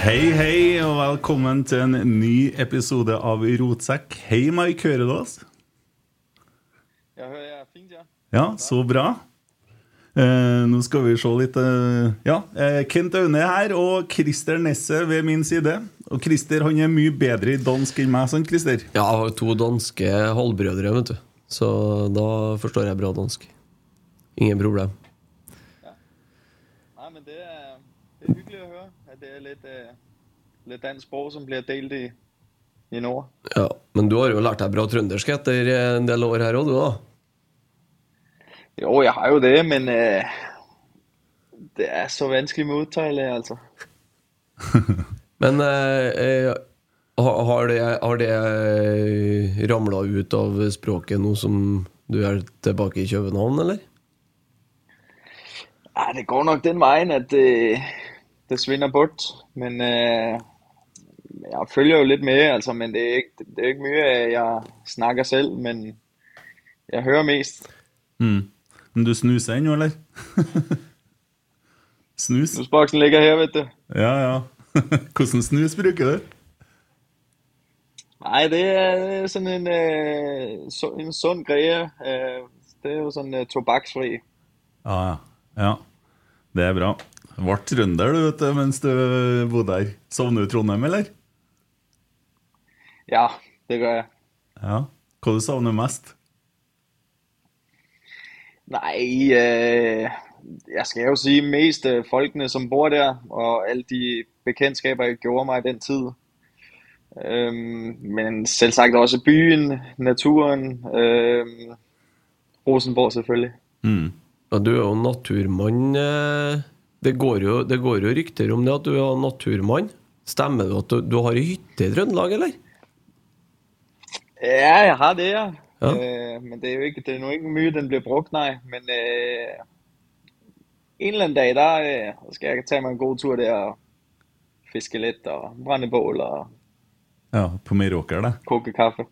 Hei, hei, og velkommen til en ny episode av Rotsekk. Hei, Mike, hører du oss? Jeg hører jeg fint, ja. Ja, så bra. Eh, nå skal vi se litt eh, Ja, eh, Kent Aune er her, og Christer Nesse ved min side. Og Christer han er mye bedre i dansk enn meg, sant, Christer? Ja, jeg har to danske halvbrødre, vet du. Så da forstår jeg bra dansk. Ingen problem. Nei, men det er, det er hyggelig å høre, at det er litt, eh, litt den språk som blir delt i, i nord. Ja, Men du har jo lært deg bra trøndersk etter en del år her òg, du, da? Jo, jeg har jo det, men eh, det er så vanskelig med uttale, altså. Men eh, eh, har det, har det ramla ut av språket nå som du er tilbake i København, eller? Ja, det går nok den veien at det, det svinder bort, men eh, jeg følger jo litt med, altså, men det er ikke, det er ikke mye jeg snakker selv, men jeg hører mest. Mm. Men du snuser ennå, eller? snus? Snusboksen ligger her, vet du. Ja, ja. Hvordan snus bruker du? Nei, det er er en, øh, en sund greie. Øh, det er jo sånn tobakksfri. Ja, ja. ja. Det er bra. Ble trønder, du, vet du, mens du bodde her. Sovner du i Trondheim, eller? Ja, det gør jeg. Ja. Hva du savner mest? Nei eh, jeg skal jo si mest øh, folkene, som bor der, og alle de bekjentskaper jeg gjorde meg i den tid. Um, men selvsagt også byen, naturen, Um, Rosenborg selvfølgelig. Mm. Ja, du er jo naturmann. Eh, Det går jo, det går jo rykter om det at du er naturmann. Stemmer det at du, du har ei hytte i Trøndelag, eller? Ja, jeg har det, ja. Ja. Øh, men det er jo ikke, det er nu ikke mye, den blir brukt, nei. Men øh, en eller annen dag, der øh, skal jeg ta meg en god tur der og fiske litt og brenne bål og Ja, på Meråker, det. koke kaffe.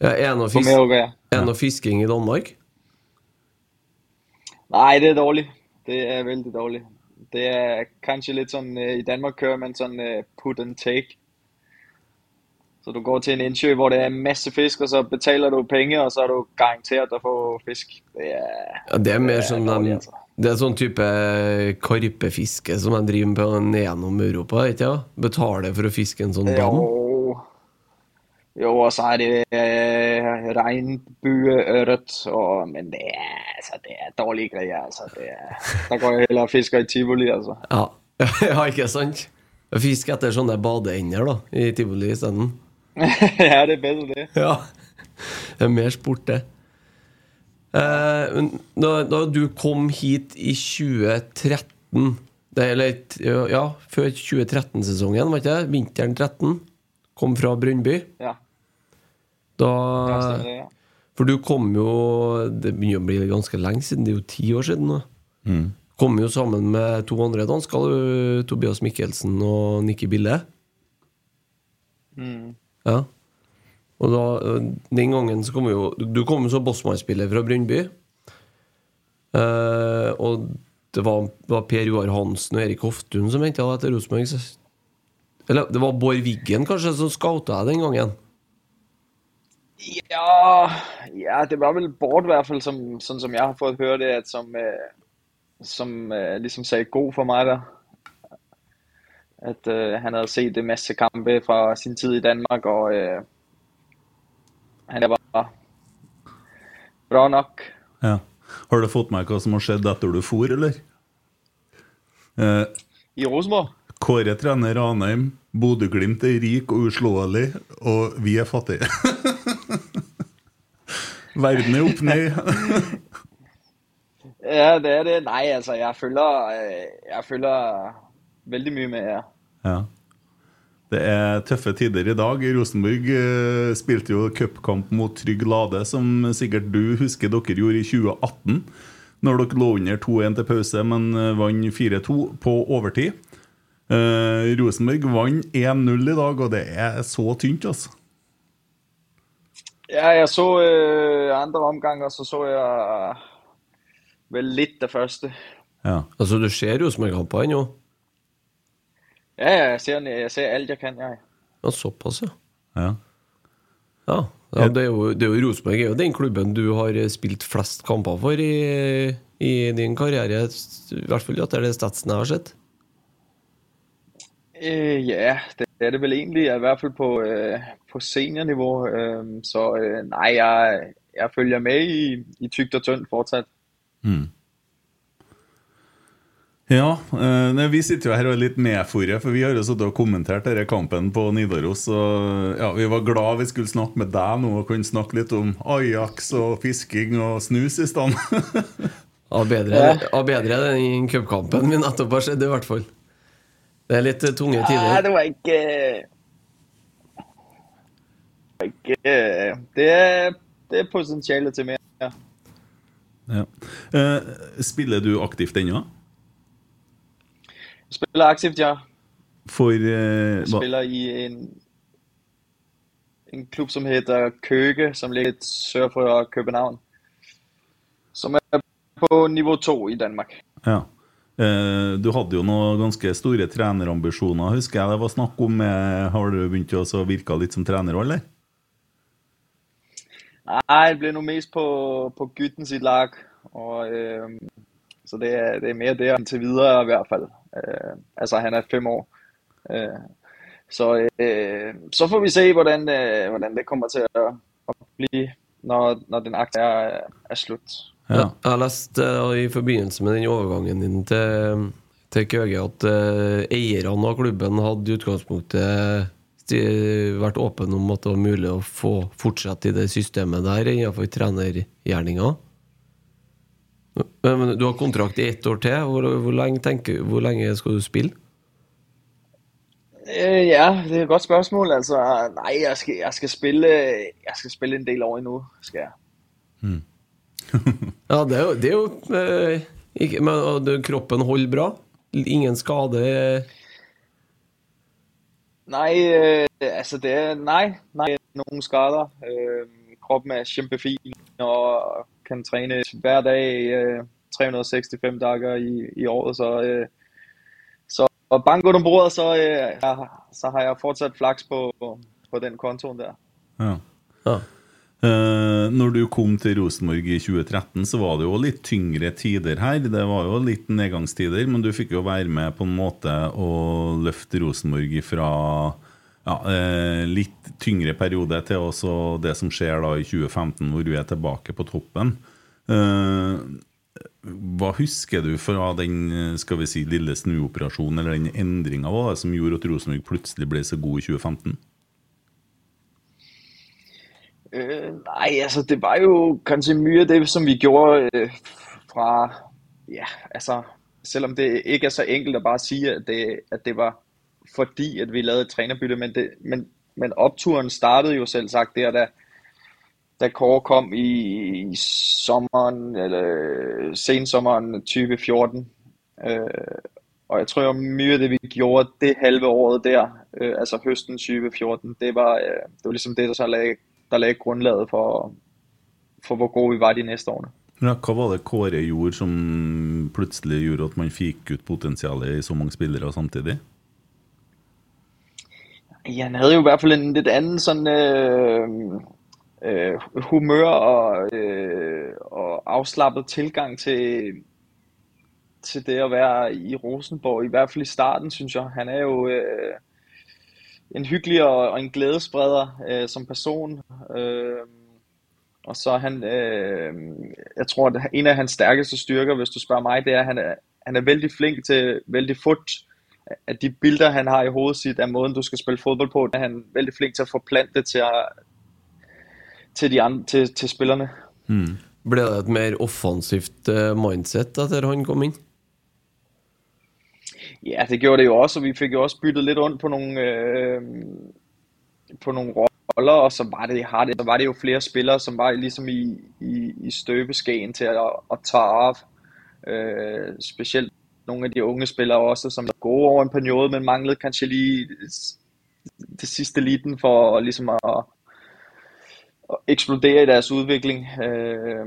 Ja, er det noe På fis- Meråker. er det noe fisking i Danmark? Nei, det er dårligt. Det er veldig dårlig. Det er kanskje litt sådan, øh, i Danmark kører man sånn øh, put and take. Så du går til en innsjø hvor det er masse fisk, og så betaler du penger, og så er du garanteret å få fisk. Det er, Ja, det er mer sånn, som de. Det er sånn type karpefiske som de driver på gjennom Europa, ikke ja? Betaler for å fiske en sånn dam? Jo, jo, og så er det eh, regnbueørret, men det er, altså, det er dårlige greier. Altså, det er, går jeg heller og fisker i Tivoli, altså. Ja. ja, ikke sant? Fisk etter sånne badeender da, i tivoli isteden. ja, det er bedre det. Ja. Det er mer sport, det. Eh, da, da du kom hit i 2013 det, Eller Ja, før 2013-sesongen, var ikke det? Vinteren 13. Kom fra Brønnby. Ja, Da ja, det, ja. For du kom jo Det begynner å bli ganske lenge siden. Det er jo ti år siden nå. Kom jo sammen med to andre dansker, Tobias Mikkelsen og Nikki Bille. Mm. Ja. Og da, den gangen så kom jo Du kom jo som bossmannsspiller fra Brønnby. Eh, og det var, var Per Joar Hansen og Erik Hoftun som henta deg til Rosenborg. Eller det var Bård Wiggen kanskje som scouta deg den gangen? Ja, ja, det var vel Bård i hvert fall, som, sånn som jeg har fått høre det, at som, eh, som eh, liksom sa god for meg da. At eh, han hadde sett en masse kampe fra sin tid i Danmark, og eh, han var bra nok. Ja. Har du fått med hva som har skjedd etter du for, eller? Eh, I Rosenborg? Kåre trener Ranheim, Bodø-Glimt er rik og uslåelig, og vi er fattige. Verden er opp ned. Ja, det er det. Nei, altså, jeg følger, jeg følger veldig mye med. Ja. ja. Det er tøffe tider i dag. Rosenborg eh, spilte jo cupkamp mot Trygg Lade, som sikkert du husker dere gjorde i 2018. Når dere lå under 2-1 til pause, men eh, vant 4-2 på overtid. Eh, Rosenborg vant 1-0 i dag, og det er så tynt, altså. Ja, jeg så uh, andre omgang, og så så jeg vel litt det første. Ja. Altså, du ser Rosenborg-kampen jo? Ja, ja, jeg ser, jeg ser alt jeg kan, jeg. Ja, såpass, ja. ja. Ja, ja det er jo, det er jo Rosenborg er jo den klubben du har spilt flest kamper for i, i din karriere. I hvert fall etter det statsen jeg har sett. Øh, ja, det er det vel egentlig, i hvert fall på, øh, på seniornivå. Øh, så øh, nei, jeg, jeg følger med i, i tykt og tynt fortsatt. Ja, eh, Vi sitter jo her og er litt nedfòret, for vi har jo sittet og kommentert denne kampen på Nidaros. Og ja, Vi var glad vi skulle snakke med deg nå og kunne snakke litt om Ajax og fisking og snus i stand. Ja, bedre, bedre enn cupkampen min nettopp har sett, i hvert fall. Det er litt eh, tunge Nei, tider. det var ikke det var ikke Det er, det er potensialet til meg. Ja. ja. Eh, spiller du aktivt ennå? Spiller aktivt, ja. For eh, hva- spiller i en, en klubb som heter Køge, som ligger litt sør for København. Som er på nivå to i Danmark. Ja. Eh, du hadde jo noen ganske store trenerambisjoner, husker jeg det var snakk om. Eh, har du begynt å virke litt som trener òg, eller? Nei, det ble noe mest på, på gutten sitt lag. Og, øh, så det er, det er mer det inntil videre, i hvert fall. Uh, altså, han er fem år. Uh, så, øh, så får vi se, hvordan, øh, hvordan det kommer til å, å bli når, når den akten er, er slutt. Ja. Jeg har lest eh, i forbindelse med den overgangen din til, til Køge at uh, eierne av klubben hadde i utgangspunktet sti- vært åpne om at det var mulig å få fortsette i det systemet der innenfor trenergjerninga. Men, men du har kontrakt i ett år til. Hvor, hvor, lenge, tenker, hvor lenge skal du spille? Ja, det er et godt spørsmål. Altså, nei, jeg skal, jeg skal spille Jeg skal spille en del år endnu, skal jeg. Ja, det er jo, det er jo eh, ikke, Men det, kroppen holder bra? Ingen skade? Nei, øh, altså det er Nei, nei, noen skader. Kroppen er kjempefin og kan trene hver dag øh, 365 dager i, i året. Så, så og bank under bordet, så, så har jeg fortsatt flaks på, på den kontoen der. Ja. Ja. Eh, når du kom til Rosenborg i 2013, så var det jo litt tyngre tider her. Det var jo litt nedgangstider, men du fikk jo være med på en måte å løfte Rosenborg fra ja, uh, litt tyngre periode til også det som skjer da i 2015, hvor du er tilbake på toppen. Uh, hva husker du fra den skal vi si, lille snuoperasjonen eller den endringa som gjorde at Rosenborg plutselig ble så god i 2015? Øh, nej, altså det var jo kanskje mye av det, som vi gjorde øh, fra, ja, altså selvom det ikke er så enkelt at bare sige, at det, at det var fordi, at vi lavede et trænerbytte, men, det, men, men opturen startet jo selvsagt der, da, da Kåre kom i, i sommeren, eller sensommeren 2014. Øh, og jeg tror mye av det, vi gjorde det halve året der, øh, altså høsten 2014, det var, øh, det var liksom det, så lagde, der lagde grundlaget for, for hvor gode vi var de neste årene. Ja, hva var det Kåre gjorde som plutselig gjorde at man fikk ut potensialet i så mange spillere samtidig? Ja, han hadde jo i hvert fall en litt annen sånn øh, øh, humør og, øh, og avslappet tilgang til, til det å være i Rosenborg, i hvert fall i starten, synes jeg. Han er jo øh, en hyggelig og, og en glædespreder øh, som person. Øh, og så er han, øh, jeg tror, at en af hans stærkeste styrker, hvis du spørger mig, det er, at han er, han er vældig flink til vældig fort, at de bilder, han har i hovedet sit, af måden, du skal spille fodbold på, er han vældig flink til at forplante til, at, til, de andre, til, til spillerne. Mm. Ble det et mer offensivt eh, mindset etter han kom inn? Ja, det gjorde det jo også, og vi fikk jo også byttet litt rundt på nogle, øh, på nogle roller, og så var det, så var det jo flere spillere, som var ligesom i, i, i støbeskeen til at, at tage af. Øh, specielt nogle af de unge spillere også, som var gode over en periode, men manglede kanskje lige det sidste liten for ligesom at, at eksplodere i deres udvikling. Øh,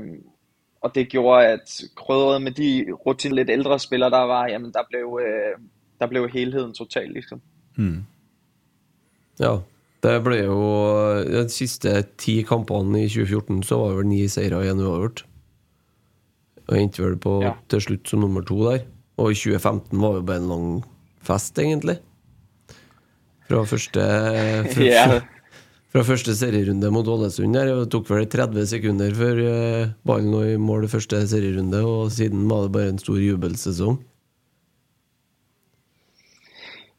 og det gjorde, at krydret med de rutine lidt ældre spillere, der var, jamen der blev, øh, der blev helheden total, liksom. Mm. Ja. Det ble jo De siste ti kampene i 2014 så var det vel ni seire og én uavgjort. Og endte vel på Ja. til slutt som nummer to der. Og i 2015 var det bare en lang fest, egentlig. Fra første fra, Ja. Fra første serierunde mot Ålesund. Det tok vel 30 sekunder før eh, ballen lå i mål første serierunde, og siden var det bare en stor jubelsesong.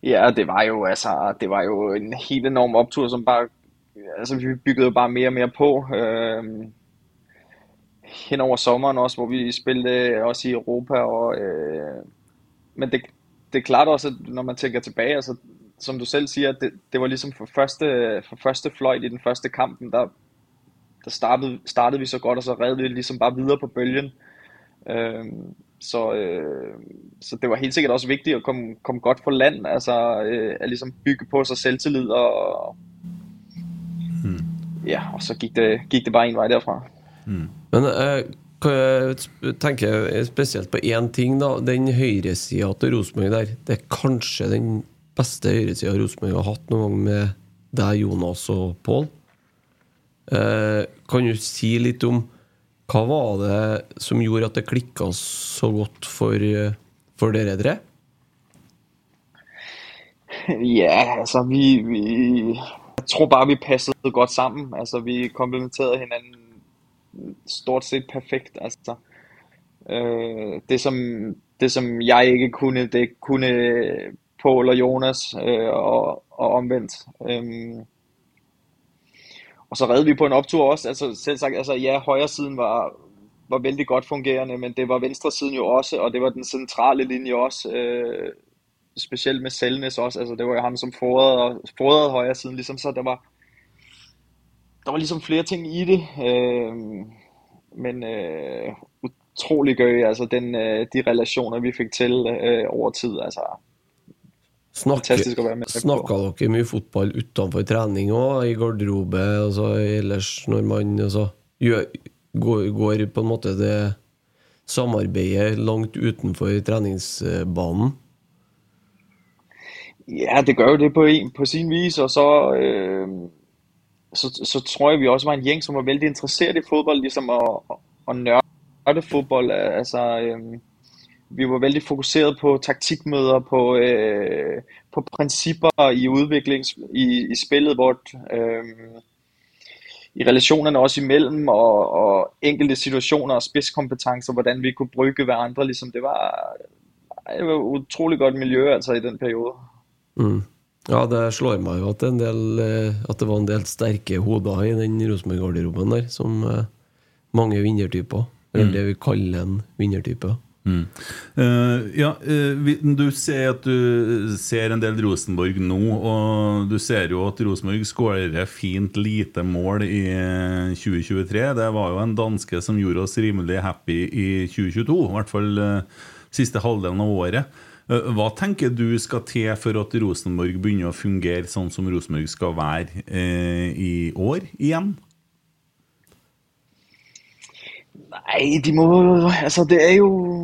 Ja, det var jo altså, det var jo en helt enorm opptur som bare, altså vi byggede bare mer og mer på. Øhm, hen sommeren også, hvor vi spilte også i Europa. Og, øh, men det, det er klart også, at når man tenker tilbage, altså, som du selv siger, det, det var ligesom for første, for første fløjt i den første kampen, der, der startede, startede vi så godt, og så redde vi ligesom bare videre på bølgen. Øhm, så, øh, så det var helt sikkert også vigtigt at komme, komme godt på land, altså øh, at ligesom bygge på sig selvtillid, og ja, og så gik det, gik det bare en vej derfra. Men øh, jeg tenker spesielt på én ting, da. Den høyresida til Rosenborg der. Det er kanskje den beste høyresida Rosenborg har hatt noen gang med deg, Jonas og Pål. Eh, kan du si litt om hva var det som gjorde at det klikka så godt for, for dere tre? Ja, altså vi, vi, jeg tror bare, vi passet godt sammen. Altså vi komplementerede hinanden stort sett perfekt. Altså, øh, det, som, det som jeg ikke kunne, det kunne Paul og Jonas øh, og, og omvendt. Øhm, og så redde vi på en optur også. Altså selv sagt, altså ja, højre siden var, var vældig godt fungerende, men det var venstre siden jo også, og det var den centrale linje også. Øh, specielt med Selnes også, altså det var jo ham, som fodrede, fodrede højre siden, ligesom så der var, der var ligesom flere ting i det, øh, men øh, utrolig gøy, altså den, øh, de relationer, vi fik til øh, over tid, altså Snakka dere mye fotball utenfor trening òg, i garderobe, altså ellers når man altså, gjør, går, går på en måte det samarbeidet langt utenfor treningsbanen? Ja, det gør jo det på, en, på sin vis, og så, øh, så, så tror jeg, vi også var en gjeng, som var veldig interessert i fotball, liksom, og at nørde fotball. Altså, øh, vi var veldig fokuseret på taktikmøder, på, øh, på principper i udvikling i, i spillet vårt. øh, i relationerne også imellem, og, og enkelte situationer og spidskompetencer, hvordan vi kunne brygge hverandre. Liksom det var, det var et utrolig godt miljø altså i den periode. Mm. Ja, det slår meg jo at del, eh, at det var en del sterke hoder i den Rosenborg-garderoben der, som eh, mange vinnertyper. Eller det vi kaller en vinnertype. Eh, ja, uh, du ser at du ser en del Rosenborg nå, og du ser jo at Rosenborg skårer fint lite mål i eh, 2023. Det var jo en danske som gjorde oss rimelig happy i 2022, i hvert fall uh, siste halvdelen av året. Eh, Hva tenker du skal til for at Rosenborg begynner å fungere sånn som Rosenborg skal være eh, i år igjen? Nej, de må... Altså, det er jo...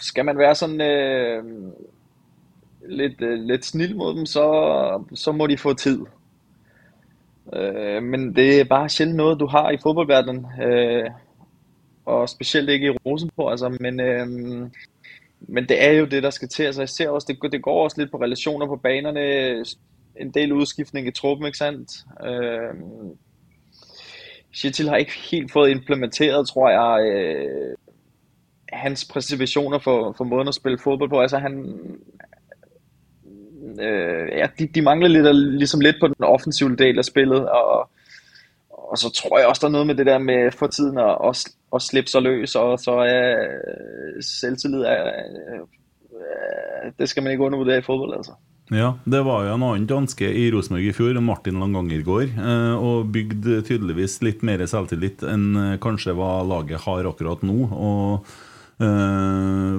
Skal man være sådan øh, lidt, øh, lidt snill mod dem, så, så må de få tid. Øh, men det er bare sjældent noget, du har i fodboldverdenen. Øh, og specielt ikke i Rosenborg. Altså, men, øh, men det er jo det, der skal til. Altså, jeg ser også, det, det går også lidt på relationer på banerne. En del udskiftning i truppen, ikke sandt? Øh, Shetil har ikke helt fået implementeret, tror jeg, øh, hans præcisioner for, for måden at spille fodbold på. Altså han, øh, ja, de, de mangler lidt, ligesom lidt på den offensive del af spillet, og, og så tror jeg også, der er noget med det der med for tiden at, at, at slippe sig løs, og så er øh, selvtillid, er, øh, det skal man ikke undervurdere i fodbold, altså. Ja, det var jo en annen danske i Rosenborg i fjor, Martin Langangergård, eh, og bygde tydeligvis litt mer selvtillit enn eh, kanskje hva laget har akkurat nå. Og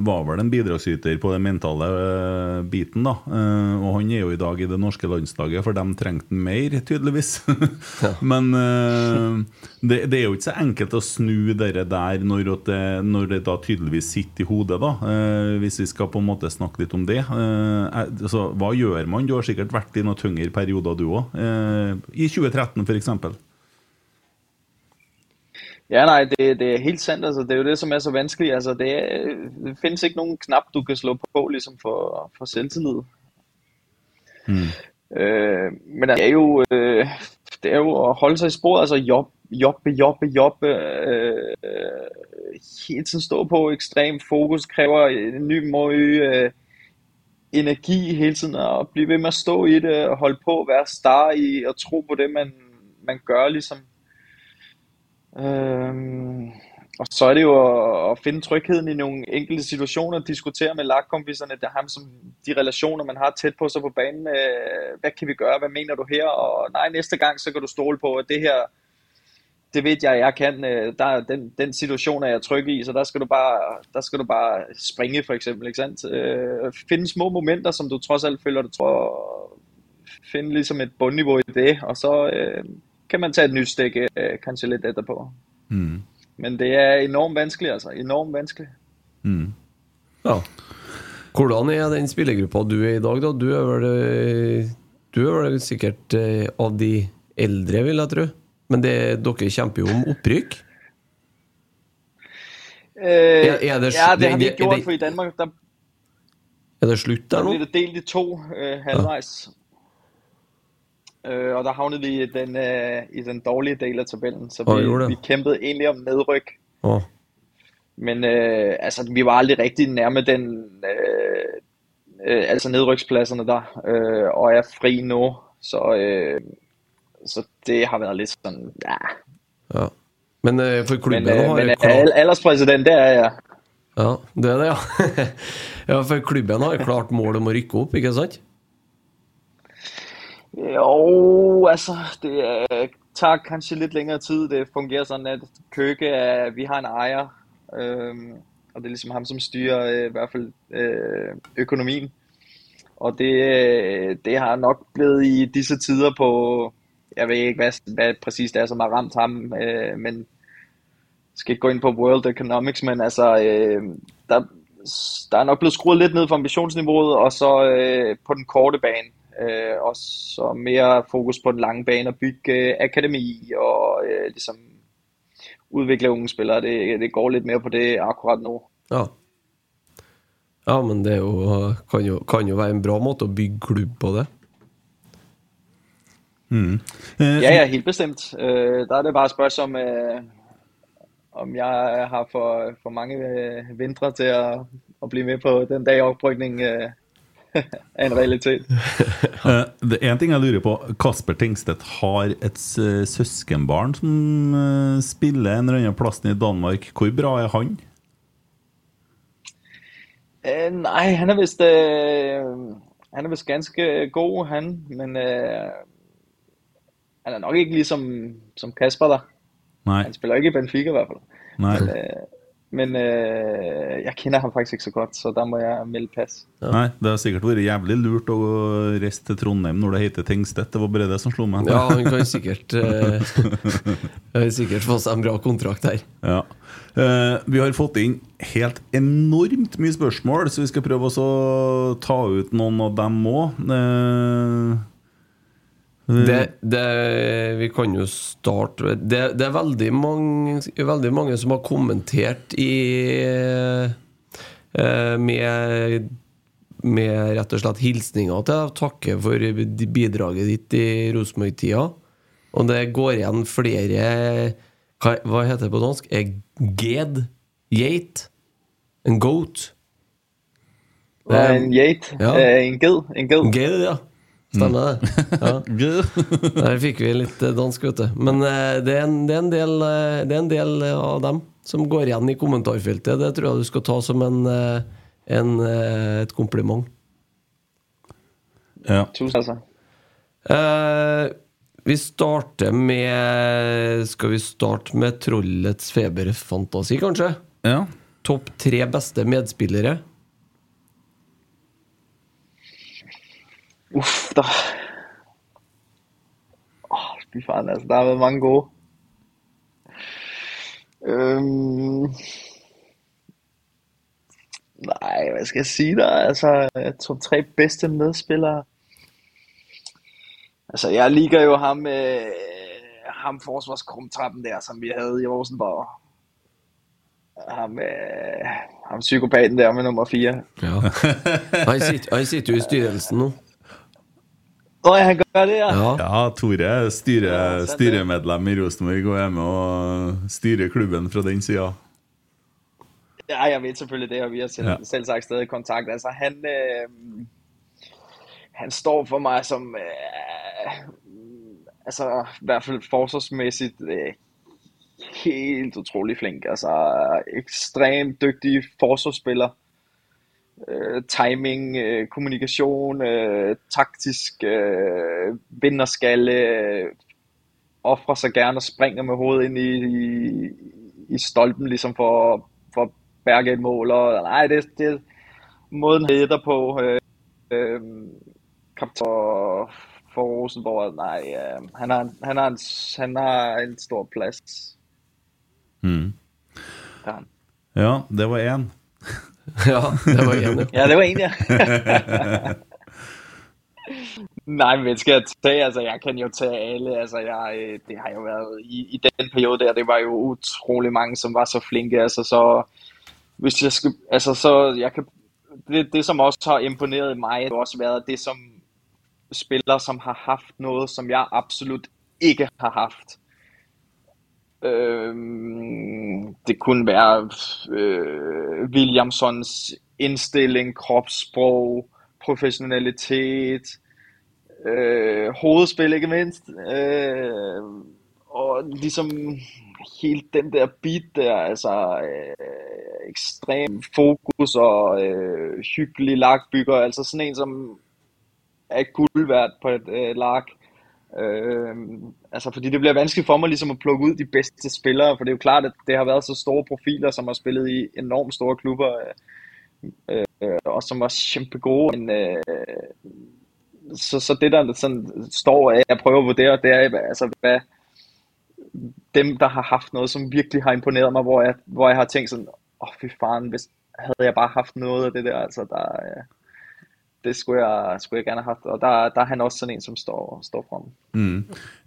var vel en bidragsyter på den mentale eh, biten, da. Eh, og han er jo i dag i det norske landslaget, for de trengte han mer, tydeligvis. Men eh, det, det er jo ikke så enkelt å snu dere der når, det, når det da tydeligvis sitter i hodet, da. Eh, hvis vi skal på en måte snakke litt om det. Eh, altså, hva gjør man? Du har sikkert vært i noen tyngre perioder, du òg. Eh, I 2013, f.eks. Ja, nej, det, det er helt sandt. Altså, det er jo det, som er så vanskeligt. Altså, det, er, det findes ikke nogen knap, du kan slå på, ligesom for, for selvtillid. Øh, men det er jo, øh, det er jo at holde sig i sporet, altså job, jobbe, jobbe, jobbe, øh, øh, hele tiden stå på ekstrem fokus, kræver en ny måde øh, energi hele tiden, og blive ved med at stå i det, og holde på, være star i, og tro på det, man, man gør, ligesom. Øhm, og så er det jo at, at finde trygheden i nogle enkelte situationer, diskutere med lagkompiserne, det ham som de relationer, man har tæt på sig på banen. Øh, hvad kan vi gøre? Hvad mener du her? Og nej, næste gang, så kan du stole på, at det her, det ved jeg, jeg kan. Øh, Der, er den, den situation er jeg tryg i, så der skal du bare, der skal du bare springe, for eksempel. Ikke sandt? Øh, finde små momenter, som du trods alt føler, du tror, finde ligesom et bundniveau i det, og så øh, kan man ta et nytt stikk øh, kanskje litt etterpå. Men det er enormt vanskelig, altså. Enormt vanskeligt. Ja. Hvordan er den spillergruppa du er i dag, da? Du er vel, eh, du er vel sikkert eh, av de eldre, vil jeg tro. Men det, dere kjemper jo om opprykk. Øh, Ja, er det er- ja, det har vi ikke gjort, for i Danmark, der, Er det slutt der nå? nå? blir det delt i to øh, halvvejs. Øh, og der havnede vi i den, øh, i den dårlige del af tabellen, så Åh, gjorde vi, vi kæmpede egentlig om nedryk. Oh. Men øh, altså, vi var aldrig rigtig nærme den, øh, øh, altså nedrykspladserne der, øh, og er fri nu. Så, øh, så det har været lidt sådan, ja. ja. Men øh, for Men, øh, har men øh, klart al- alderspræsident, det er jeg. Ja, det er det, ja. ja, for klubben har jeg klart mål om å rykke opp, ikke sant? Jo, altså, det tager kanskje lidt længere tid. Det fungerer sådan, at Køge er, vi har en ejer, øh, og det er ligesom ham, som styrer øh, i hvert fald øh, økonomien. Og det, øh, det har nok blevet i disse tider på, jeg ved ikke, hvad, hvad præcis det er, som har ramt ham, øh, men jeg skal ikke gå ind på World Economics, men altså, der, der er nok blevet skruet lidt ned for ambitionsniveauet, og så på den korte bane, øh, og så mere fokus på den lange bane, og bygge øh, akademi, og øh, ligesom udvikle unge spillere. Det, det går litt mer på det akkurat nå. Ja. Ja, men det er jo, kan, jo, kan jo være en bra måte å bygge klubb på det. Eh, Ja, ja, helt bestemt. Eh, da er det bare et spørsmål om, eh, om jeg har for, for mange øh, vintre til å, å, bli med på den dag opprykning. øh, en realitet. Eh, Det er en ting jeg lurer på. Kasper Tengstedt har et søskenbarn som eh, spiller en eller annen plass i Danmark. Hvor bra er han? Nei, nej, han er vist, øh, han er visst ganske god, han, men han er nok ikke liksom som Kasper der. Nei. Han spiller ikke i Benfica i hvert fall. Nei. Øh, men øh, jeg kjenner ham faktisk ikke så godt, så da må jeg melde pass. Nei, Det har sikkert vært jævlig lurt å reise til Trondheim når det heter Tengstedt. Det var bare det som slo meg. Ja, han kan sikkert eh, sikkert få seg en bra kontrakt her. Ja. Uh, vi har fått inn helt enormt mye spørsmål, så vi skal prøve å ta ut noen av dem òg. Det, det, vi kan jo starte Det, det er veldig mange, veldig mange som har kommentert i eh, med, med rett og slett hilsninger til deg. Takke for bidraget ditt i Rosenborg-tida. Og det går igjen flere Hva, hva heter det på dansk? Eh, Ged? Geit? En goat? En geit? Ja. en ged, en ged. Ged, ja. Stemmer det. Ja. Der fikk vi litt eh, dansk, vet du. Men eh, det, er en, det, er en del, eh, det er en del av dem som går igjen i kommentarfeltet. Det tror jeg du skal ta som en, en, et kompliment. Ja. Tusen takk. Eh, vi starter med Skal vi starte med Trollets feberfantasi, kanskje? ja. Topp tre beste medspillere. Uff, der... Åh, fy faen, altså, der været mange gode. Um, Nej, hvad skal jeg sige der? Altså, top tre bedste medspillere. Altså, jeg ligger jo ham med ham forsvarskrumtrappen der, som vi havde i Rosenborg. Ham, øh, ham psykopaten der med nummer 4. Ja. Han sitter, sitter jo i styrelsen nå. Ja, han gør det, ja. Ja. ja, Tore er styre, styremedlem i Rosenborg og er med og styrer klubben fra den sida. Ja, jeg vet selvfølgelig det, og vi har selv, Ja. ja. sagt stadig kontakt. Altså, han, øh, han står for meg som, øh, altså, i hvert fall forsvarsmessig øh, helt utrolig flink. Altså, ekstremt dyktig forsvarsspiller. Øh, timing, øh, kommunikation, øh, taktisk, øh, vinderskalle, øh, offrer seg gjerne og springer med hovedet inn i, i, i stolpen, liksom for, for å berge et mål. Og, nei, det, det måten hætter på. Øh, øh, for, for Rosenborg, Nei, øh, han, har, han, har en, han har en stor plass. Mm. Ja. Ja, det var én. ja, det var én, ja. Ja, det var én, ja. Nej, men skal jeg tage, altså jeg kan jo tage alle, altså jeg, det har jo været, i, i den periode der, det var jo utrolig mange, som var så flinke, altså så, hvis jeg skal, altså så, jeg kan, det, det som også har imponeret mig, har også været det som spillere, som har haft noget, som jeg absolut ikke har haft. Det kunne være øh, Williamsons innstilling, kropssprog, professionalitet, øh, hovedspill, ikke mindst, øh, og liksom hele den der beat der, altså øh, ekstrem fokus og øh, hyggelig lagbygger, altså sådan en som er guld verdt på et øh, lag. Øh, altså fordi det bliver vanskeligt for mig ligesom at plukke ud de bedste spillere, for det er jo klart, at det har været så store profiler, som har spillet i enormt store klubber, øh, øh, og som var kæmpe gode. Men, øh, så, så det der sådan står af, jeg prøver at vurdere, det er altså, hvad dem, der har haft noget, som virkelig har imponeret mig, hvor jeg, hvor jeg har tænkt sådan, åh oh, fy faren, hvis havde jeg bare haft noget af det der, altså der, øh, det skulle jeg, skulle jeg gjerne hatt. og der, der er han også en, som står, står frem. Mm.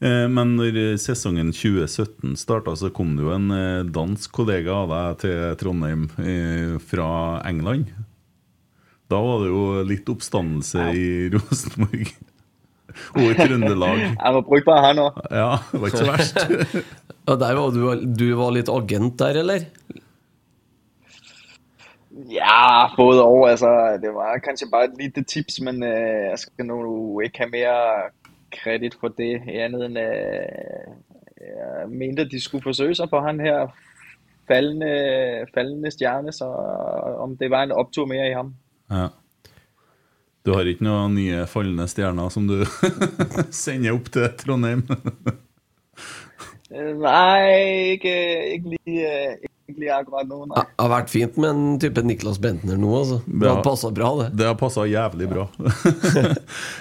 Eh, Men når sesongen 2017 starta, så kom det jo en eh, dansk kollega av deg til Trondheim eh, fra England. Da var det jo litt oppstandelse i Rosenborg. Og i Trøndelag. Han var brugbar her nå. Ja, det var ikke så verst. Ja, der var du, du var litt agent der, eller? Ja, både og. Altså, det var kanskje bare et lite tips, men øh, jeg skal nå ikke ha mer kredit for det, Annet enn øh, jeg mente, at de skulle forsøge seg på han her fallende, fallende stjerne, så om det var en opptur mer i ham. Ja. Du har ikke noen nye fallende stjerner som du sender opp til Trondheim? Nei, Nej, ikke, ikke, lige, lige akkurat nå. Det har vært fint med en type Niklas Bentner nå, altså. Det har passa bra, det. Det har passa jævlig bra.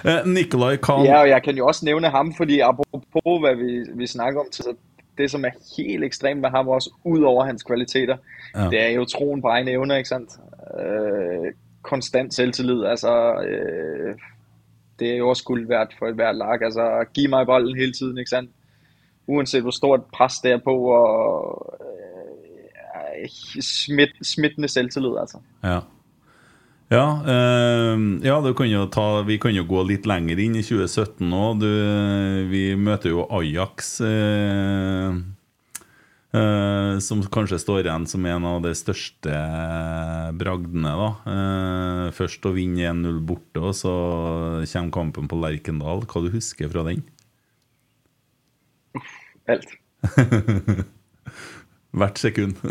Eh, Nikolai Khan Ja, og jeg kan jo også nævne ham, fordi apropos hva vi, vi snakker om, så det som er helt ekstremt med ham også, utover hans kvaliteter, Ja. det er jo troen på egne evner, ikke sant? Øh, konstant selvtillid, altså øh, det er jo også guld verdt for ethvert lag, altså gi meg ballen hele tiden, ikke sant? Uansett hvor stort press det er på, og smidt, smittende selvtillit, altså. Ja. Ja, øh, ja du kan jo ta, vi kan jo gå litt lenger inn i 2017 nå. Du, vi møter jo Ajax, Øh, øh, som kanskje står igjen som en av de største bragdene. da. Først å vinne 1-0 borte, og så kommer kampen på Lerkendal. Hva du husker fra den? Alt. Hvert sekund.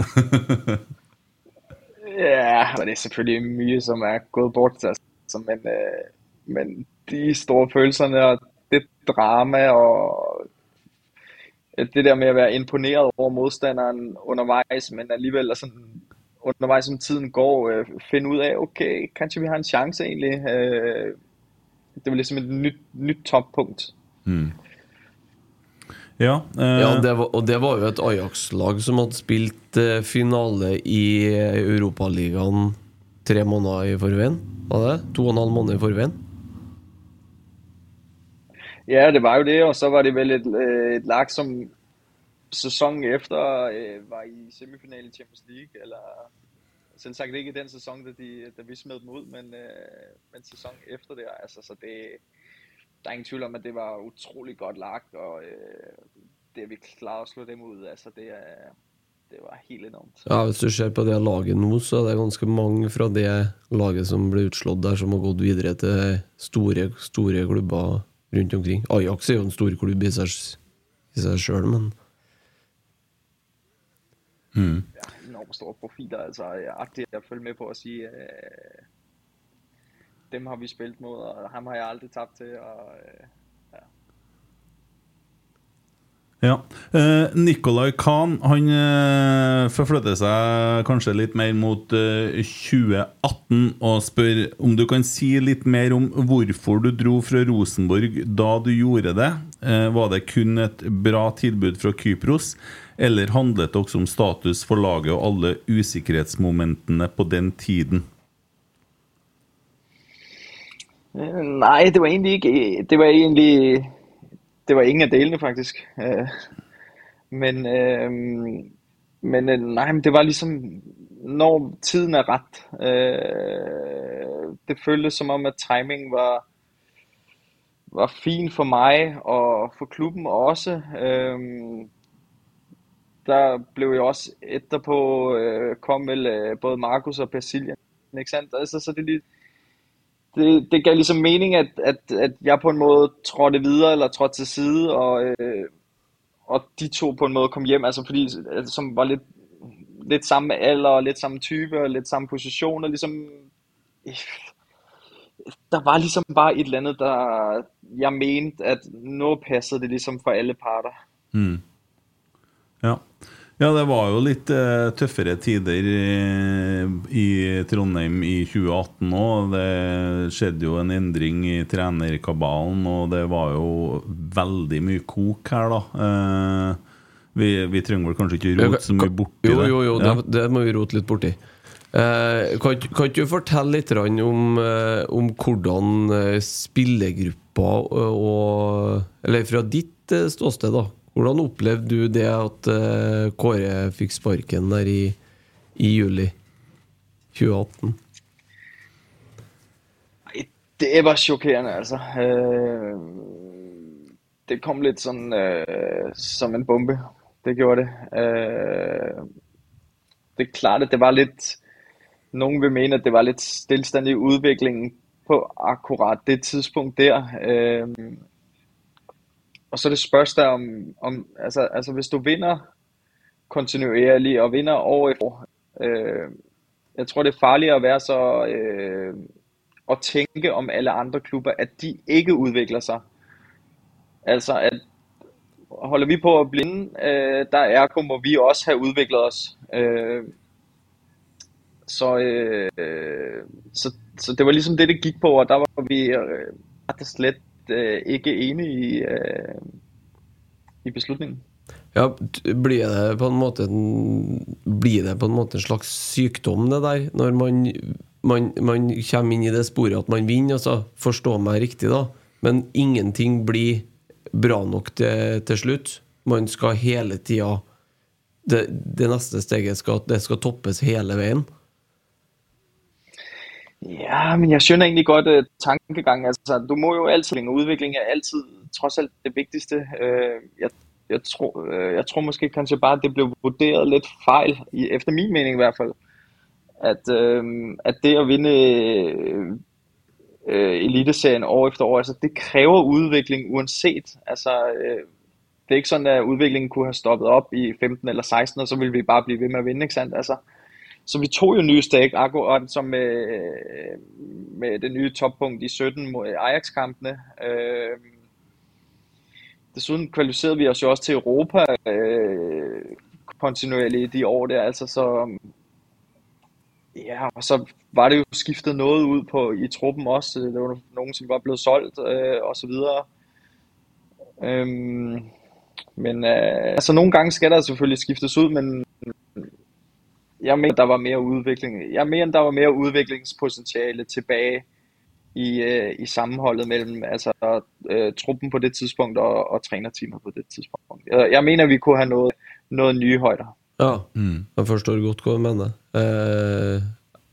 Ja, men det er selvfølgelig mye, som er gået bort, altså, men, øh, men de store følelsene og det drama og det der med at være imponeret over modstanderen undervejs, men alligevel altså, underveis som tiden går, finne ut av ok, kanskje vi har en chance egentlig. Øh, det var liksom et nyt, nytt toppunkt. Ja, eh, Ja, det var, og det var jo et Ajax-lag som hadde spilt eh, finale i Europaligaen tre måneder i forveien. Var det? To og en halv måned i forveien. Ja, det var jo det, og så var det vel et, øh, et lag, som sæsonen efter øh, var i semifinalen i Champions League, eller selvsagt ikke i den sæson, da, de, da vi smed dem ud, men, øh, men sæsonen efter det, altså, så det, der er ingen tvivl om, at det var utrolig godt lag, og øh, det vi klarer å slå dem ut, altså det, er, det var helt enormt. Ja, Hvis du ser på det laget nå, så er det ganske mange fra det laget som ble utslått der, som har gått videre til store, store klubber rundt omkring. Ajax er jo en stor klubb i seg, i seg sjøl, men enormt store profiler, altså jeg er artigt følge med på å si. øh, dem har vi spilt mod, og ham har jeg aldrig tabt til, og øh, Ja. Eh, Nicolai Kahn han eh, forflytter seg kanskje litt mer mot eh, 2018 og spør om du kan si litt mer om hvorfor du dro fra Rosenborg da du gjorde det. Eh, var det kun et bra tilbud fra Kypros, eller handlet det også om status for laget og alle usikkerhetsmomentene på den tiden? Øh, Nej, det var egentlig ikke, det var egentlig, det var ingen af delene faktisk. Øh, men, øh, men øh, nej, men det var ligesom, når tiden er ret. Øh, det føltes som om, at timingen var, var fin for mig og for klubben også. Øh, der blev jo også etterpå, øh, kom vel øh, både Markus og Brasilien, ikke sandt? Altså, så det det, det gav ligesom mening, at, at, at jeg på en måde trådte videre, eller trådte til side, og, øh, og de to på en måde kom hjem, altså fordi, øh, som var lidt, lidt samme alder, og lidt samme type, og lidt samme position, og ligesom, øh, der var ligesom bare et eller andet, der jeg mente, at nu passede det ligesom for alle parter. Ja. Ja, det var jo litt eh, tøffere tider i, i Trondheim i 2018 òg. Det skjedde jo en endring i trenerkabalen, og det var jo veldig mye kok her, da. Eh, vi, vi trenger vel kanskje ikke rote så mye borti Jo, det? jo, jo, Ja. det, det må vi rote litt borti. Eh, kan, ikke- kan du fortelle litt om, om hvordan spillergruppa og, Eller fra ditt ståsted, da. Hvordan opplevde du det at eh, Kåre fikk sparken der i, i juli 2018? Nei, Det var sjokkerende, altså. Øh, det kom litt sånn øh, som en bombe. Det gjorde det. Det er klart, at det var litt Noen vil mene, at det var litt stillstand i utviklingen på akkurat det tidspunktet der. Og så det spørgsmål om, om altså, altså hvis du vinner kontinuerlig og vinner år i år, øh, jeg tror det er farligere å være så øh, Å tænke om alle andre klubber, at de ikke utvikler seg. Altså at holder vi på at blinde, øh, der er må vi også have udviklet os. Øh, så, øh, så, så det var liksom det, det gik på, og der var vi øh, og slet øh, ikke enig i, øh, i beslutningen. Ja, blir det på en måte Blir det på en måte en slags sykdom, det der? Når man, man, man kommer inn i det sporet at man vinner, altså forstå meg riktig, da, men ingenting blir bra nok til, til slutt. Man skal hele tida det, det neste steget skal, det skal toppes hele veien. Ja, men jeg skjønner egentlig godt uh, tankegangen. Altså, du må jo altid, og udvikling er altid trods alt det vigtigste. Uh, jeg, jeg, tror, uh, jeg tror måske kanskje bare, at det blev vurderet lidt fejl, i, efter min mening i hvert fald. At, uh, at det at vinde uh, eliteserien år efter år, altså det kræver udvikling uanset. Altså, uh, det er ikke sådan, at udviklingen kunne have stoppet op i 15 eller 16, og så ville vi bare blive ved med at vinde, ikke sandt? Altså, så vi tog jo nye steg, akkurat som med, med det nye toppunkt i 17 mod Ajax-kampene. Øh, desuden kvalificerede vi os jo også til Europa kontinuerlig i de år der, altså så ja, og så var det jo skiftet noget ud på i truppen også. Det var nogen, som var blevet solgt øh, og så videre. Øhm, men øh, altså nogle gange skal der selvfølgelig skiftes ud, men jeg mener, der var mere udvikling. Jeg mener, der var mere udviklingspotentiale tilbage i, øh, i sammenholdet mellem altså, øh, truppen på det tidspunkt og, og trænerteamet på det tidspunkt. Jeg, jeg mener, vi kunne have noget, noget nye højder. Ja, jeg forstår godt hva du mener. Eh,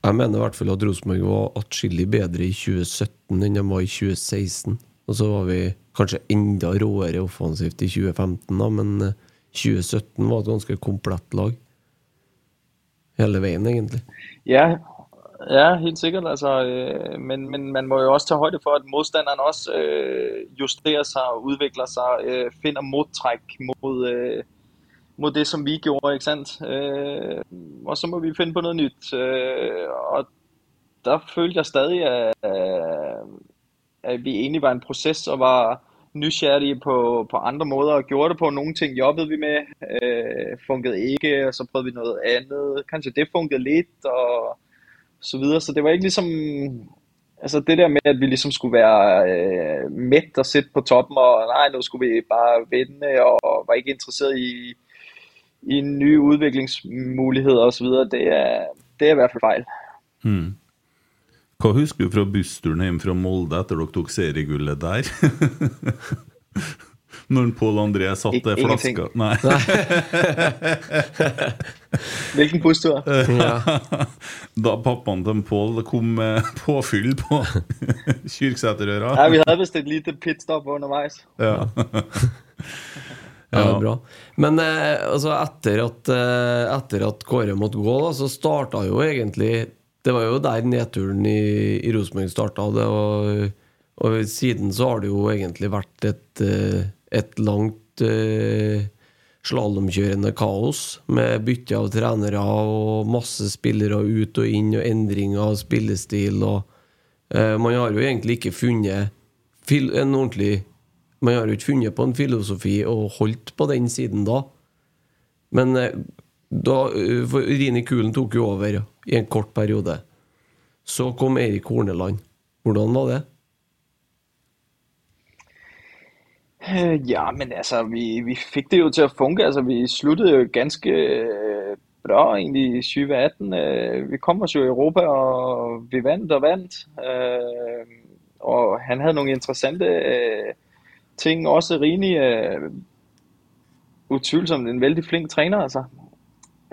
jeg mener i hvert fall at Rosenborg var atskillig bedre i 2017 enn de var i 2016. Og så var vi kanskje enda råere offensivt i 2015, da, men eh, 2017 var et ganske komplett lag. Hele veien, egentlig. Ja, ja helt sikkert. Altså, øh, men, men man må jo også ta højde for, at modstanderen også øh, justerer seg og utvikler seg. øh, finner modtræk mot, mod det, som vi gjorde, ikke sant? Og så må vi finne på noe nytt. Og der følte jeg stadig, at, at vi egentlig var en proces og var nysgerrige på, på andre måter og gjorde det på. Nogle ting jobbede vi med, øh, funkede ikke, og så prøvede vi noget andet. Kanskje det funkede litt, og så videre. Så det var ikke ligesom, altså det der med, at vi ligesom skulle være øh, mæt og sitte på toppen, og nej, nu skulle vi bare vende, og var ikke interesseret i, i nye så videre. Det er, det er i hvert fald fejl. Hmm. Hva husker du fra bussturen hjem fra Molde etter dere tok seriegullet der? Når Pål André satt I, flaska Nei. Hvilken busstur? Da pappaen til Pål kom med påfyll på Kyrksæterøra. Ja, vi hadde visst et lite pitstop underveis. Ja. Ja, det er bra. Men eh, altså etter at, eh, etter at Kåre måtte gå, da, så starta jo egentlig Det var jo der nedturen i, i Rosenborg starta. Og, og siden så har det jo egentlig vært et, eh, et langt uh, slalåmkjørende kaos, med bytte av trenere og masse spillere ut og inn, og endringer av spillestil. og uh, Man har jo egentlig ikke funnet en ordentlig man har jo ikke funnet på en filosofi og holdt på den siden da. Men da eh, Rini Kulen tok jo over i en kort periode. Så kom Eirik Horneland. Hvordan var det? Øh, Ja, men altså, vi, vi fikk det jo til å funke. Altså, vi sluttet jo ganske øh, bra egentlig i 2018. Øh, Vi kom oss jo i Europa, og vi vant og vandt. Øh, Og han hadde noen interessante ting. Også Rini, utvilsomt en veldig flink trener. altså.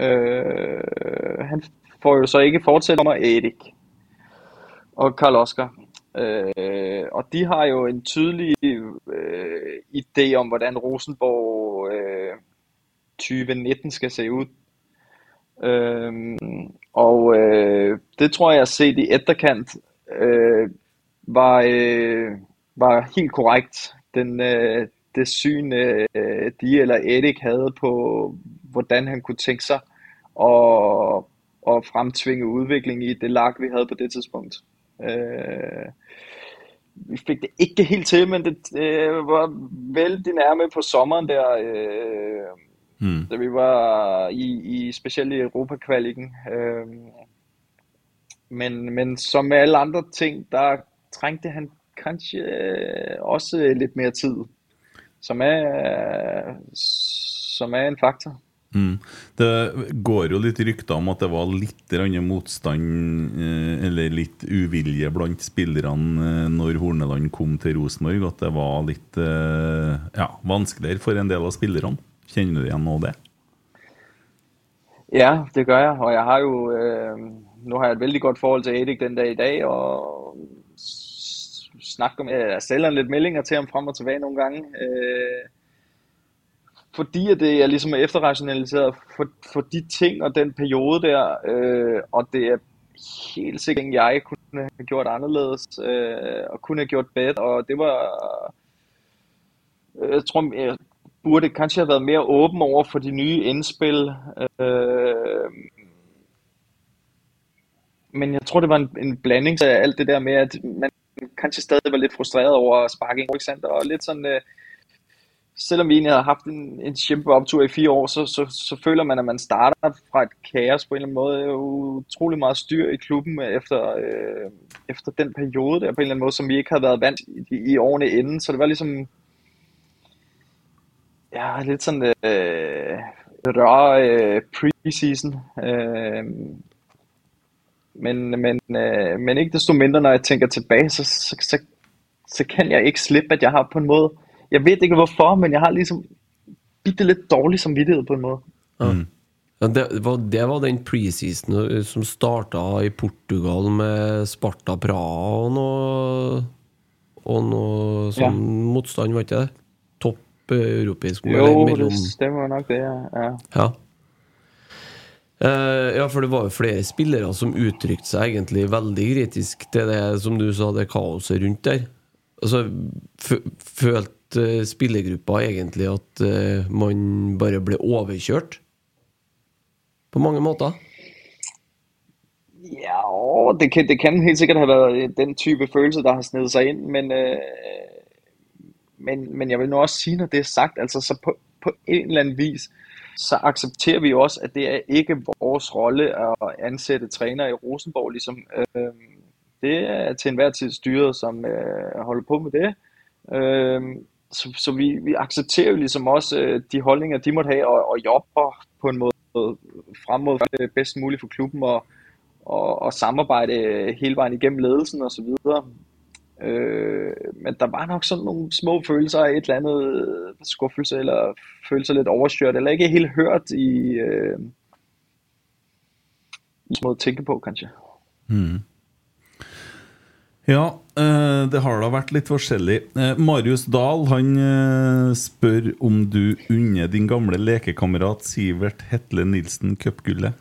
Øh, Han får jo så ikke fortsætter om Erik og Karl Oskar. Øh, og de har jo en tydelig øh, idé om, hvordan Rosenborg øh, 2019 skal se ud. Øh, og øh, det tror jeg set i etterkant øh, var, øh, var helt korrekt. Den, øh, det syn øh, de eller Erik havde på, hvordan han kunne tænke sig at, at fremtvinge udvikling i det lag, vi havde på det tidspunkt. Øh, vi fik det ikke helt til, men det øh, var vældig nærme på sommeren der, øh, Mm. da vi var i, i specielt i Europa-kvalikken. Øh, men, men som med alle andre ting, der trængte han kanskje øh, også lidt mere tid, som er, som er en faktor. Mm. Det går jo litt rykter om at det var litt motstand, eh, eller litt uvilje blant spillerne eh, når Horneland kom til Rosenborg. At det var litt eh, ja, vanskeligere for en del av spillerne. Kjenner du igjen noe av det? Ja, det gør jeg, og jeg har jo, øh, nu har jeg et veldig godt forhold til Edik den dag i dag, og snakker med, jeg selger litt meldinger til ham frem og tilbake noen ganger. øh, fordi at det er ligesom er efterrationaliseret for, for de ting og den periode der, øh, og det er helt sikkert, at jeg kunne have gjort anderledes, øh, og kunne have gjort bedre, og det var, øh, jeg tror, jeg burde kanskje have været mere åben over for de nye indspil. Øh, men jeg tror, det var en, en blanding af alt det der med, at man kanskje stadig var lidt frustreret over at sparke en og lidt sådan, øh, selvom vi egentlig havde haft en, en kæmpe optur i fire år, så, så, så føler man, at man starter fra et kaos på en eller anden måde. Det er utrolig meget styr i klubben efter, øh, efter den periode der, på en eller anden måde, som vi ikke havde været vant i, i årene inden. Så det var ligesom, ja, lidt sådan øh, rør øh, preseason. Øh, men, men, øh, men ikke desto mindre, når jeg tænker tilbage, så, så, så, så kan jeg ikke slippe, at jeg har på en måde, jeg ved ikke hvorfor, men jeg har liksom bitte litt dårlig samvittighet på en måte. Mm. Ja, det, var, det var den preseason eh, som starta i Portugal med Sparta Praha og noe Og noe sånn Ja. motstand, var ikke det? Topp eh, europeisk Jo, mellom... det stemmer nok det, ja. ja. Ja. Eh, ja, for det var jo flere spillere som uttrykte seg egentlig veldig kritisk til det, som du sa, det kaoset rundt der. Altså, følte spillergruppa egentlig at eh, man bare ble overkjørt? På mange måter? Ja, det kan, det kan helt sikkert ha vært den type følelse, der har snedet seg inn. men, øh, men, men jeg vil nå også si når det er sagt, altså så på, på en eller annen vis, så aksepterer vi også, at det er ikke vores rolle å ansette trener i Rosenborg, ligesom øh, det er til enhver tid styret, som øh, holder på med det. Øh, så så vi, vi accepterer jo ligesom også øh, de holdninger, de måtte have, og, og jobber på en måde frem mod det bedst muligt for klubben, og, og, og samarbejde hele vejen igennem ledelsen og så videre. Øh, men der var nok sådan nogle små følelser af et eller andet skuffelse, eller følelser lidt overstyrt, eller ikke helt hørt i, øh, i måde at tænke på, kanskje. Ja, eh, det har da vært litt forskjellig. Eh, Marius Dahl han eh, spør om du unner din gamle lekekamerat Sivert Hetle Nilsen cupgullet.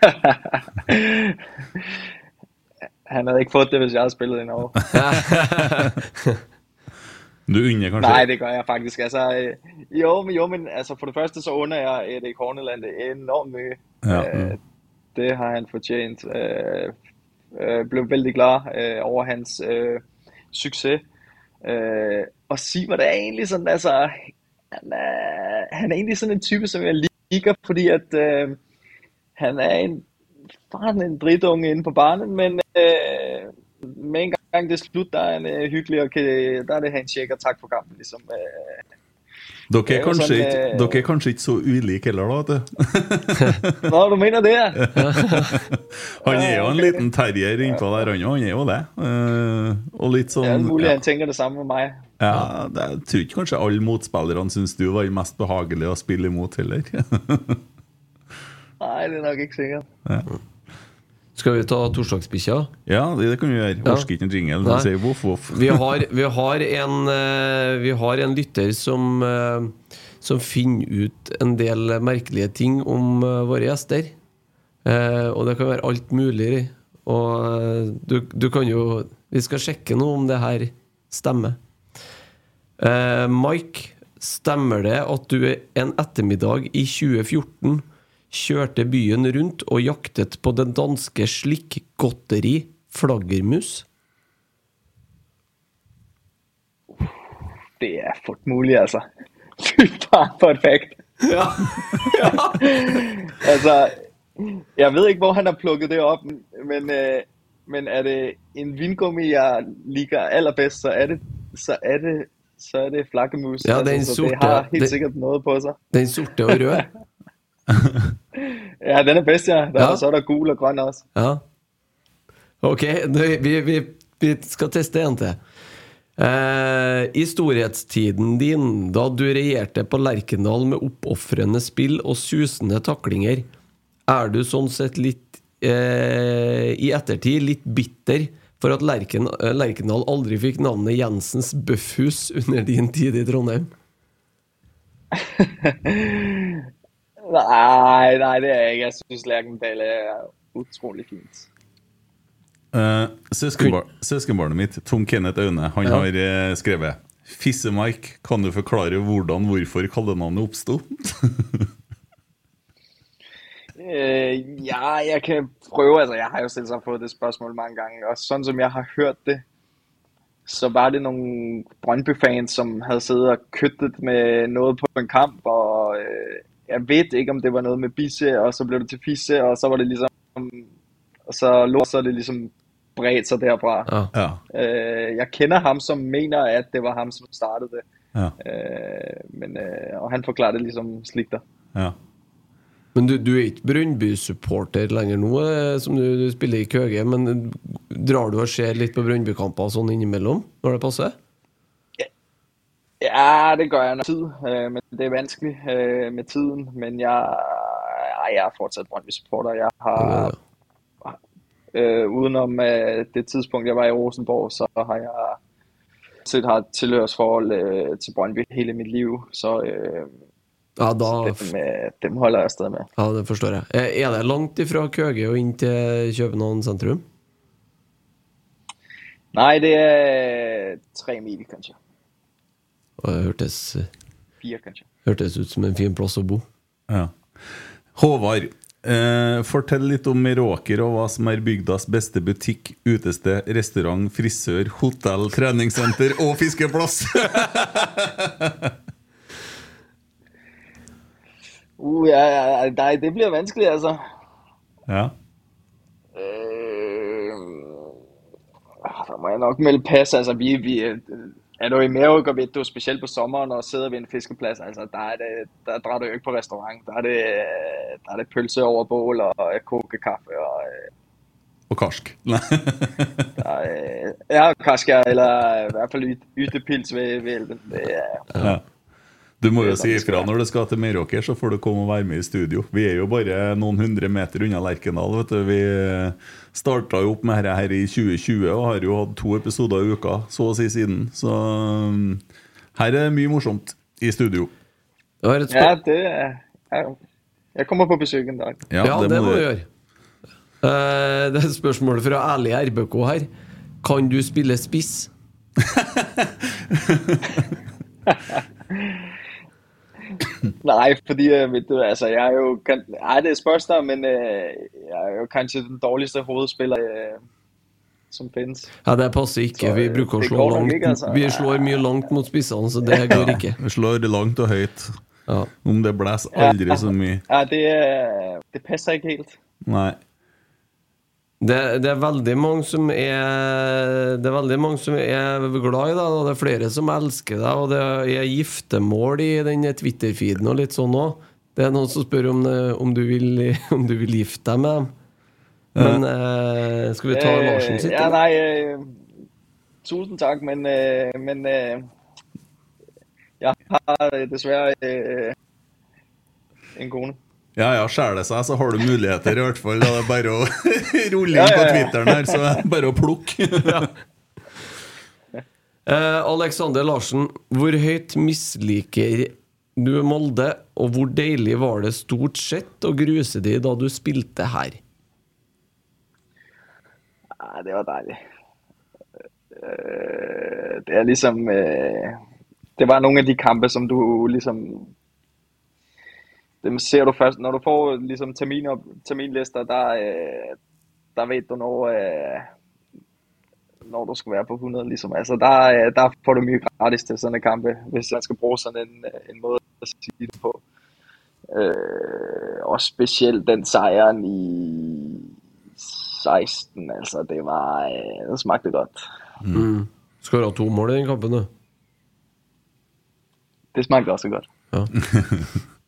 Han hadde ikke fått det, hvis jeg hadde spillet i Norge. Du unner kanskje Nei, det gør jeg faktisk. Altså, jo, men, jo, men altså, for det første så unner jeg Erik Horneland det enormt mye. Ja. Øh, det har han fortjent. Øh, blev vældig glad øh, over hans øh, succes. Og Sivert er egentlig sådan, altså, han er, han er egentlig sådan en type, som jeg liker, fordi at øh, han er en, faren en dritunge inde på barnet, men øh, med en gang det er slut, der er han øh, hyggelig, og kan, der er det handshake og tak for kampen, ligesom. Øh. Dere er kanskje sånn, ikke, eh, dere er kanskje ikke så ulike heller, da? vet du. Mener det. Han er jo en liten terrier innpå der, han. Han er jo det. Eh, og litt Det er mulig muligt, ja, han tenker det samme med meg. ja, det, Jeg tror ikke kanskje alle motspillerne syns du var mest behagelig å spille imot heller. Nei, det er nok ikke sikkert. Skal vi ta torsdagsbikkja? ja, det, det kan vi gjøre. Ja. Orsker ikke en jingle. Sier voff, voff. Vi har, vi har, en, eh, vi har en lytter som, eh, som finner ut en del merkelige ting om eh, våre gjester. Og det kan være alt mulig. Og du, du kan jo Vi skal sjekke nå om det her stemmer. Mike, stemmer det at du en ettermiddag i 2014 kjørte byen rundt og jaktet på det danske slikkgodteri flaggermus? Det er fort mulig, altså. Fy faen, perfekt. Ja. Altså, jeg ved ikke, hvor han har plukket det opp, men, øh, men er det en vingummi, jeg liker allerbedst, så er det, så er det, så er det flaggermus. Ja, det er en altså, det har helt sikkert noe på seg. Den sorte og røde? Ja, den er bedst, ja. Der, Ja. Så er der gul og grønn også. Ja. Ok, det- vi, vi, vi skal teste en til. Eh, I storhetstiden din, da du regjerte på Lerkendal med oppofrende spill og susende taklinger, er du sånn sett litt eh, i ettertid litt bitter for at Lerken, eh, Lerkendal aldri fikk navnet Jensens Bøffhus under din tid i Trondheim? Nej, nei, det er jeg ikke. Jeg synes, Lærkendal er utrolig fint. Uh, søskenbar søskenbarnet mitt, Tom Kenneth Aune, han Ja. har eh, skrevet Fisse-Mike, kan du forklare hvordan, hvorfor kallenavnet oppsto? uh, ja, jeg kan prøve. Altså, jeg har jo selvsagt fått det spørsmålet mange gange, og sånn som jeg har hørt det, så var det noen Brøndby-fans, som hadde siddet og køttet med noe på en kamp, og øh, jeg ved ikke, om det var noget med Bisse, og så blev det til Fisse, og så var det ligesom, og så lå så det ligesom bredt sig derfra. Ja. Øh, jeg kender ham, som mener, at det var ham, som startede det, Ja. øh, men, øh, og han forklarede det ligesom slik der. ja. Men du, du er ikke Brøndby-supporter lenger nå, eh, som du, du spiller i Køge. Men drar du og ser litt på Brøndby-kamper sånn innimellom, når det passer? Ja, det gør jeg nok tid, øh, men det er vanskeligt øh, med tiden, men jeg, ej, jeg er fortsat Brøndby-supporter. Jeg har, øh, udenom øh, det tidspunkt, jeg var i Rosenborg, så har jeg set har et tilhørsforhold øh, til Brøndby hele mit liv, så øh, Ja, da dem, øh, dem holder jeg stadig med. Ja, det forstår jeg. Er det langt ifra Køge og inn til København sentrum? Nej, det er tre mil, kanskje. Og Det hørtes, Fire, hørtes ut som en fin plass å bo. Ja. Håvard, eh, fortell litt om Meråker og hva som er bygdas beste butikk, utested, restaurant, frisør, hotell, treningssenter og fiskeplass. Uh, ja, ja, nei, det blir vanskelig, altså. ja. Uh, da må jeg nok melde pass. Altså, vi, vi er du i Mærøk, og ved du, specielt på sommeren, og sidder ved en fiskeplads, altså, der, er det, der drar du jo ikke på restaurant. Der er det, der er det pølse over bål og øh, kokekaffe og øh, Og karsk. der er, øh, ja, karsk, eller i hvert fald yt- ytepils ved, ved elven. Det er, ja. Du må jo si det skal ifra når du skal til Meråker, så får du komme og være med i studio. Vi er jo bare noen hundre meter unna Lerkendal. vet du. Vi starta jo opp med dette her i 2020 og har jo hatt to episoder i uka, så å si siden. Så um, her er mye morsomt i studio. Det var et ja, det ja, jeg kommer på besøk en dag. ja, det, må du gjøre. Eh, det er et spørsmål fra ærlig RBK her. Kan du spille spiss? Nej, fordi øh, du, altså, jeg er jo, kan, ej, det er spørgsmål, spørsmål, men øh, jeg er jo kanskje den dårligste hovedspiller, øh, som finnes. Ja, det passer ikke. Så, Vi eh, bruker å slå langt ikke, altså. Vi slår mye langt mot spissene, så det går ikke. Vi slår langt og høyt. Ja. Om det blåser aldri så mye. Ja, det, øh, det passer ikke helt. Nei. Det, det er veldig mange som er Det er veldig mange som er glad i deg, og det er flere som elsker deg, og det er giftermål i den Twitter-feeden og litt sånn òg. Det er noen som spør om, om, du vil, om du vil gifte deg med dem. Men eh, skal vi ta Øh, Larsen sitt? Ja, nei, nej, tusen takk, men, men jeg har dessverre desværre en kone. Ja ja, skjærer det seg, så har du muligheter i hvert fall. Da det er bare å rulle inn på. Twitteren her, så er det bare å plukke. Eh, Alexander Larsen, hvor høyt misliker Du er Molde, og hvor deilig var det stort sett å gruse de da du spilte her? Nei, det var dejligt. Øh, det er ligesom, øh, det var noen av de kampe, som du ligesom, dem ser du først, når du får ligesom terminer, terminlister, der, øh, der ved du, når, øh, når du skal være på 100, ligesom. Altså, der, øh, der får du mye gratis til sånne kampe, hvis man skal bruge sådan en, øh, en måde at sige det på. Øh, og specielt den sejren i 16, altså, det var, øh, det smakte godt. Mm. Skåra to mål i den kampen, du. Det smakte også godt. Ja.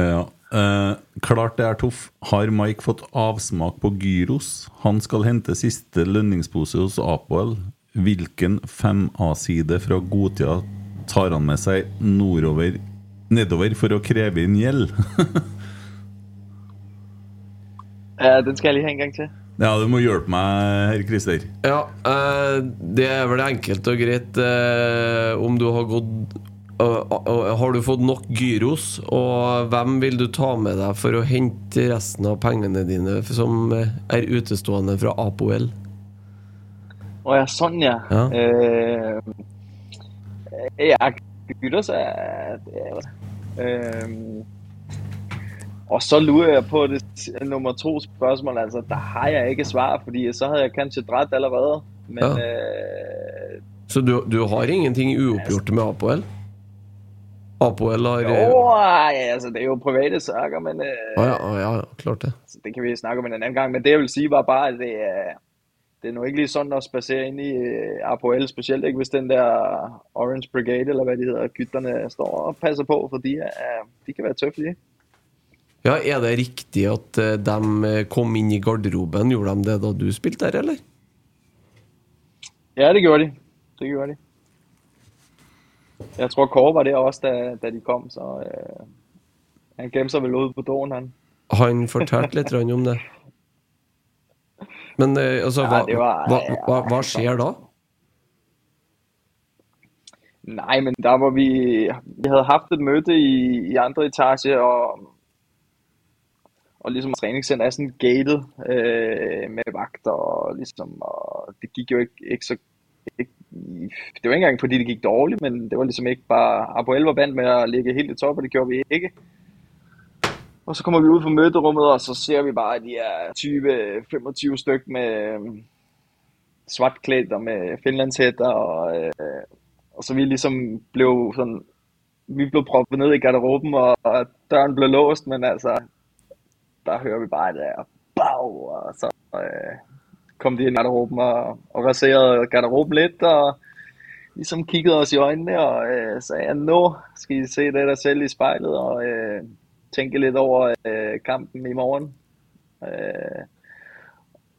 Ja. Eh, klart det er toff. Har Mike fått avsmak på gyros? Han skal hente siste lønningspose hos Apoel. Hvilken 5A-side fra godtida tar han med seg nordover, nedover for å kreve inn gjeld? eh, den skal jeg lige have en gang til. ja, du må hjelpe meg, herr Christer. Ja, eh, det er vel enkelt og greit eh, om du har gått Har du fått nok gyros, og hvem vil du ta med deg for å hente resten av pengene dine som eh, er utestående fra APOL Åh ja, sånn, ja. Ja. Øh, jeg er... gyros øhm, og så lurer jeg på det nummer to spørsmål. Altså, der har jeg ikke svar, fordi så hadde jeg kanskje dratt allerede. Men Ja. øh, Så du, du har ingenting uoppgjort med Apoel? Apoel har altså, det er jo private saker, men øh, oh, ja, oh, ja, klart det. så det kan vi snakke om en anden gang. Men det jeg vil sige var bare, at det er, det er nu ikke lige sådan at spacere ind i øh, APOL, specielt ikke hvis den der Orange Brigade, eller hvad de hedder, gutterne står og passer på, for de, er, de kan være tøffe, de. Ja, Er det riktig at eh, de eh, kom inn i garderoben? Gjorde de det da du spilte der, eller? Ja, det gjorde de. Det gjorde de. Jeg tror Kåre var der også, da, da de kom, så øh, han gemte seg vel ute på doen, han. Han fortalte litt om det. Men eh, altså, hva, var- hva, hva, hva skjer da? Nei, men der var vi, vi hadde haft et møte i, i andre etage, og, og liksom træningscenter er sånn gated øh, med vakter, og, liksom og det gikk jo ikke, ikke så... Ikke, det var ikke engang fordi det gikk dårlig, men det var liksom ikke bare... Apoel var vant med å ligge helt i topp, og det gjorde vi ikke. Og så kommer vi ut fra møterommet, og så ser vi bare de her 20-25 stykker med øhm, svartklædt og med finlandshætter, og, øh, og så vi liksom ble sånn vi ble proppet ned i garderoben, og, og døren ble låst, men altså, der hører vi bare det der bau! og så øh, kom de ind i garderoben og, og raserede garderoben lidt, og ligesom kiggede os i øjnene og øh, sagde, nu skal I se det der selv i spejlet, og øh, tænke lidt over øh, kampen i morgen. Øh,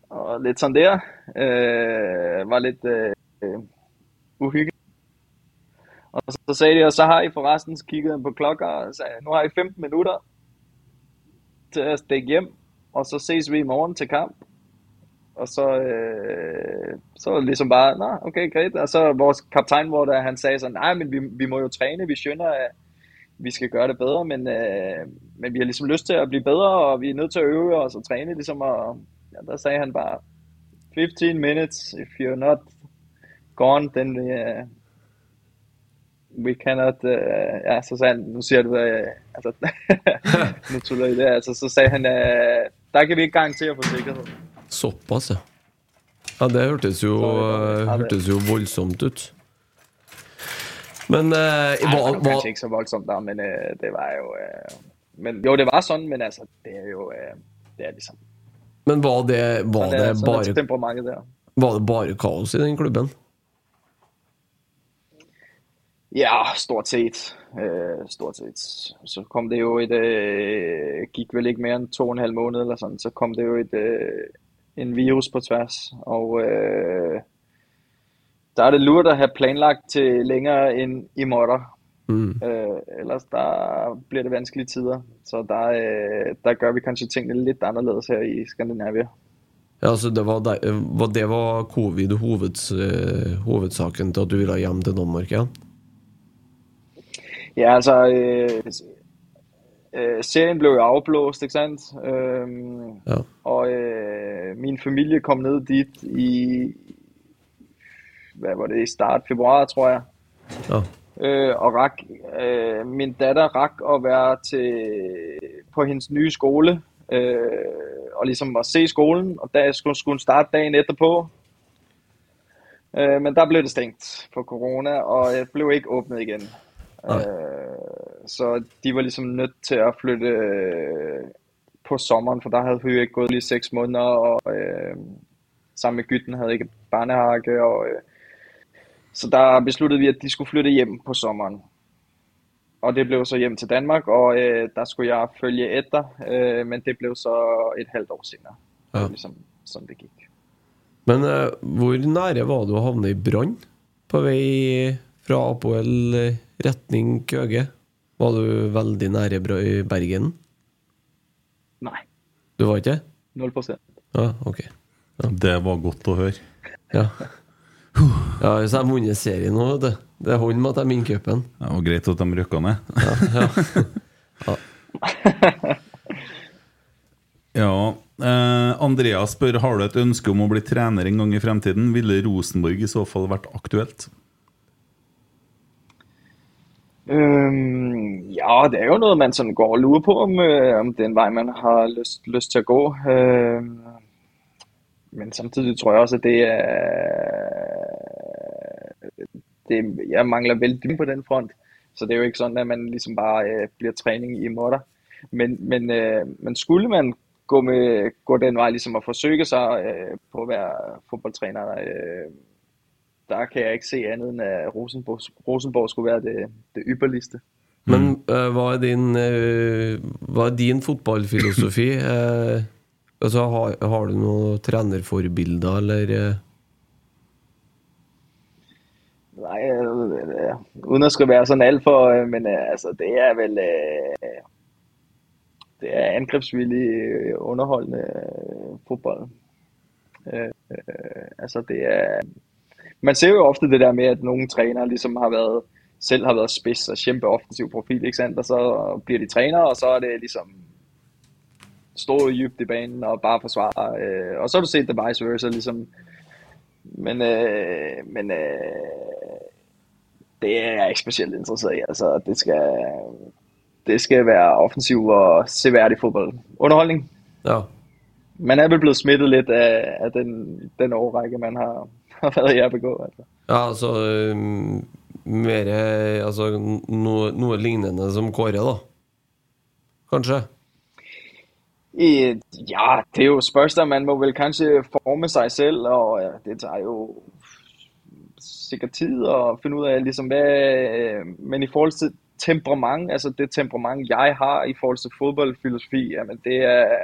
og lidt sådan der. Øh, var lidt øh, uhyggeligt. Og så, så sagde de, og så har I forresten, så kiggede han på klokker og sagde, nu har I 15 minutter til at stikke hjem, og så ses vi i morgen til kamp. Og så, øh, så det ligesom bare, nå, OK, greit. Og så vår kaptajn, hvor der, han sagde sånn Nei, men vi, vi må jo trene. vi skjønner at vi skal gjøre det bedre, men, øh, men vi har liksom lyst til at bli bedre, og vi er nødt til å øve oss og trene. liksom, og ja, der sagde han bare, 15 minutes, if you're not gone, then uh, we cannot, uh, ja, så sagde han, nu siger du, uh, altså, nu tuller I det, altså, så sagde han, uh, der kan vi ikke garantere for sikkerhed. Såpass, ja. Ja, Det hørtes jo, eh, det- hørtes jo voldsomt ut. Men eh, Ej, hva, det hva, kanskje ikke så voldsomt da, men uh, det var jo, uh, men jo, det var sånn, men altså, det er jo, uh, det er liksom men var det, var, det det er sådan et bare, temperament var det bare kaos i den klubben? Ja, stort sett. Stort sett. Så kom det jo et, Gikk vel ikke mer enn to og en halv måned eller sånn, så kom det jo et, en virus på tværs, og øh, der er det lurt at have planlagt til længere end i måneder. Mm. Øh, ellers der bliver det vanskelige tider, så der, øh, der gør vi kanskje tingene litt anderledes her i Skandinavia. Ja, altså det var, der, var, det var covid hoveds, eh, hovedsaken til at du ville hjem til Danmark igjen? Ja, altså, øh, serien blev jo afblåst, ikke sandt? Øhm, Ja. Og øh, min familie kom ned dit i, hvad var det, i start februar, tror jeg. Ja. Øh, og rak, øh, min datter rak at være til, på hendes nye skole, øh, og ligesom at se skolen, og der skulle, skulle hun starte dagen etterpå. Øh, men der blev det stængt for corona, og jeg blev ikke åbnet igen. Nej. Øh, så de var ligesom nødt til at flytte øh, på sommeren, for der havde hun ikke gået lige seks måneder, og øh, sammen med Gytten havde ikke barnehage, og øh, så der besluttede vi, at de skulle flytte hjem på sommeren. Og det blev så hjem til Danmark, og øh, der skulle jeg følge etter, øh, men det blev så et halvt år senere. Ja. ligesom sådan det gikk. Men øh, hvor nære var du å havne i brann på vei fra Apoel eh, retning Køge? Var du veldig nære i Bergen? Nei. Du var ikke? det? Null prosent. Ja, ok. Det var godt å høre. Ja. Ja, Hvis jeg har vunnet serien nå, vet du. Det holder med at jeg vinner cupen. Det var greit at de rykka ned. Ja. ja. ja. Ja. Eh, Andrea spør har du et ønske om å bli trener en gang i fremtiden. Ville Rosenborg i så fall vært aktuelt? Øhm, ja, det er jo noe man sånn går og lurer på, om, øh, om det er en vei man har lyst, lyst til å gå. Øhm, men samtidig tror jeg også, at det er... Det, jeg mangler vældig på den front, så det er jo ikke sånn at man liksom bare øh, bliver træning i måtter. Men, men, øh, men skulle man gå, med, gå den veien liksom, og forsøge seg på å være fotballtrener der kan jeg ikke se andet end, at Rosenborg, Rosenborg skulle være det, det ypperligste. Men eh, hva er din, eh, hva er din fotballfilosofi? Eh, altså, har, har du noen trenerforbilder, eller eh? Nei, øh, øh, uden at skulle være sånn altfor, øh, men øh, altså, det er vel, øh, det er angrebsvillig, øh, underholdende fotball. Øh, øh, altså, det er, man ser jo ofte det der med, at nogle trænere ligesom har været, selv har været spids og kæmpe offensiv profil, ikke sandt? Og så bliver de trænere, og så er det ligesom stå dybt i banen og bare forsvare. Øh, og så har du set det vice versa, ligesom men, øh, men øh, det er jeg ikke specielt interesseret i. Altså, det skal, det skal være offensiv og seværdig fodbold. Underholdning. Ja. Man er vel blevet smittet lidt af, af den, den årrække, man har, været i begå. Altså. Ja, altså eh, mer Altså noe, noe lignende som Kåre, da. Kanskje? I, ja, det er jo spørgsmål, man må vel kanskje forme seg selv, og det tager jo sikkert tid å finne ut av liksom, hvad, øh, men i forhold til temperament, altså det temperament, jeg har i forhold til fodboldfilosofi, jamen det er,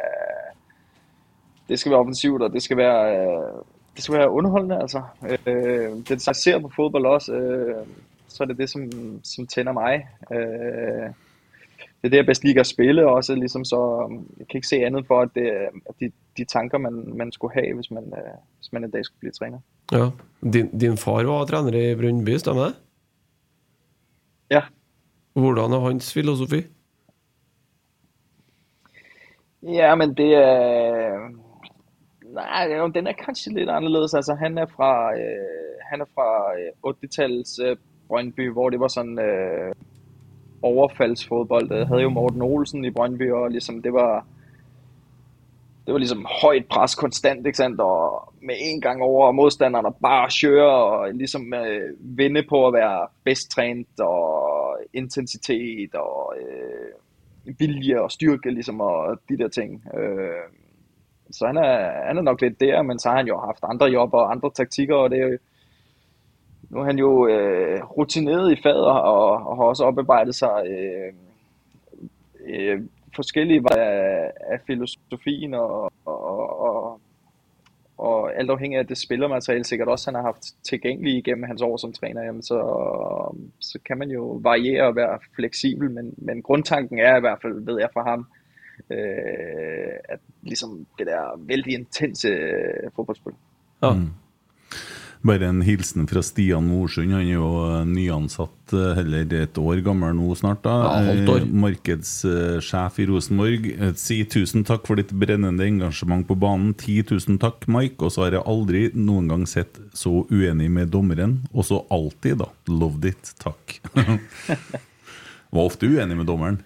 det skal være offensivt, og det skal være, øh, det skal være underholdende, altså. Øh, det, jeg ser på fodbold også, øh, så er det det, som, som tænder mig. Øh, det er det, jeg bedst liker at spille også, ligesom så, jeg kan ikke se andet for, at, det, er de, de tanker, man, man skulle have, hvis man, øh, hvis man en dag skulle blive træner. Ja. Din, din far var trener i Brøndby, stemmer det? Ja, Hvordan er hans filosofi? ja men det er, nej, jo, den er kanskje litt annerledes. Altså, han er fra, øh, fra øh, 80-tallets øh, Brøndby, hvor det var sånn øh, overfaldsfodbold. Det hadde jo Morten Olsen i Brøndby, og liksom, det var, det var liksom høyt pres konstant, ikke sant? Og med en gang over modstanderen og bare kjøre og liksom øh, vinne på å være bedst trent og intensitet og øh, vilje og styrke liksom, og de der ting. Øh, så han er, han er nok lidt der, men så har han jo haft andre jobber og andre taktikker, og det er jo, nu er han jo øh, rutineret i fader og, og har også oparbejdet sig øh, øh, forskellige af, af filosofien og, og, og, og alt afhængig af det spillermateriale sikkert også, han har haft tilgængeligt igennem hans år som træner, jamen så, så kan man jo variere og være fleksibel, men, men grundtanken er i hvert fald, ved jeg fra ham, øh, at ligesom det der vældig intense øh, fodboldspil. Ja. Bare en hilsen fra Stian Morsund. Han er jo eh, nyansatt, eh, heller et år gammel nå snart. da Ja. Eh, Markedssjef i Rosenborg. Eh, Si tusen takk for ditt brennende engasjement på banen. Ti tusen takk, Mike. Og så har jeg aldri noen gang sett så uenig med dommeren. Og så alltid, da. Loved it. Takk. Var ofte uenig med dommeren.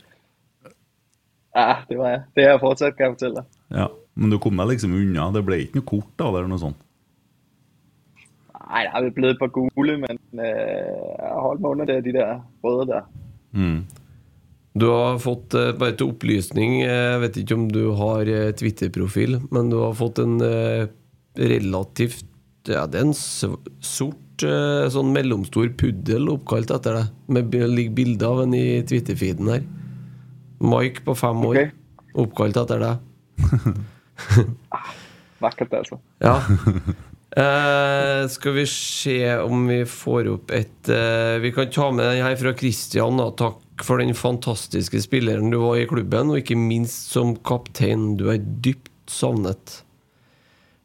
Ja, det var jeg. Det er jeg fortsatt, kan jeg fortelle deg. Ja, Men du kom deg liksom unna. Det ble ikke noe kort da, eller noe sånt? Nei, det har vel blitt et par gule, men øh, jeg har holdt meg under det, de der røde der. Mm. Du har fått, eh, bare til opplysning, eh, jeg vet ikke om du har Twitter-profil, men du har fått en relativt Ja, det er en sort, sånn mellomstor puddel oppkalt etter deg. Med bi- ligger bilde av en i Twitter-feeden her. Mike på fem år, Okay. oppkalt etter deg. Vakkert altså. Ja. Eh, skal vi se om vi får opp et eh, Vi kan ta med den her fra Christian. Da. Takk for den fantastiske spilleren du var i klubben, og ikke minst som kaptein. Du er dypt savnet.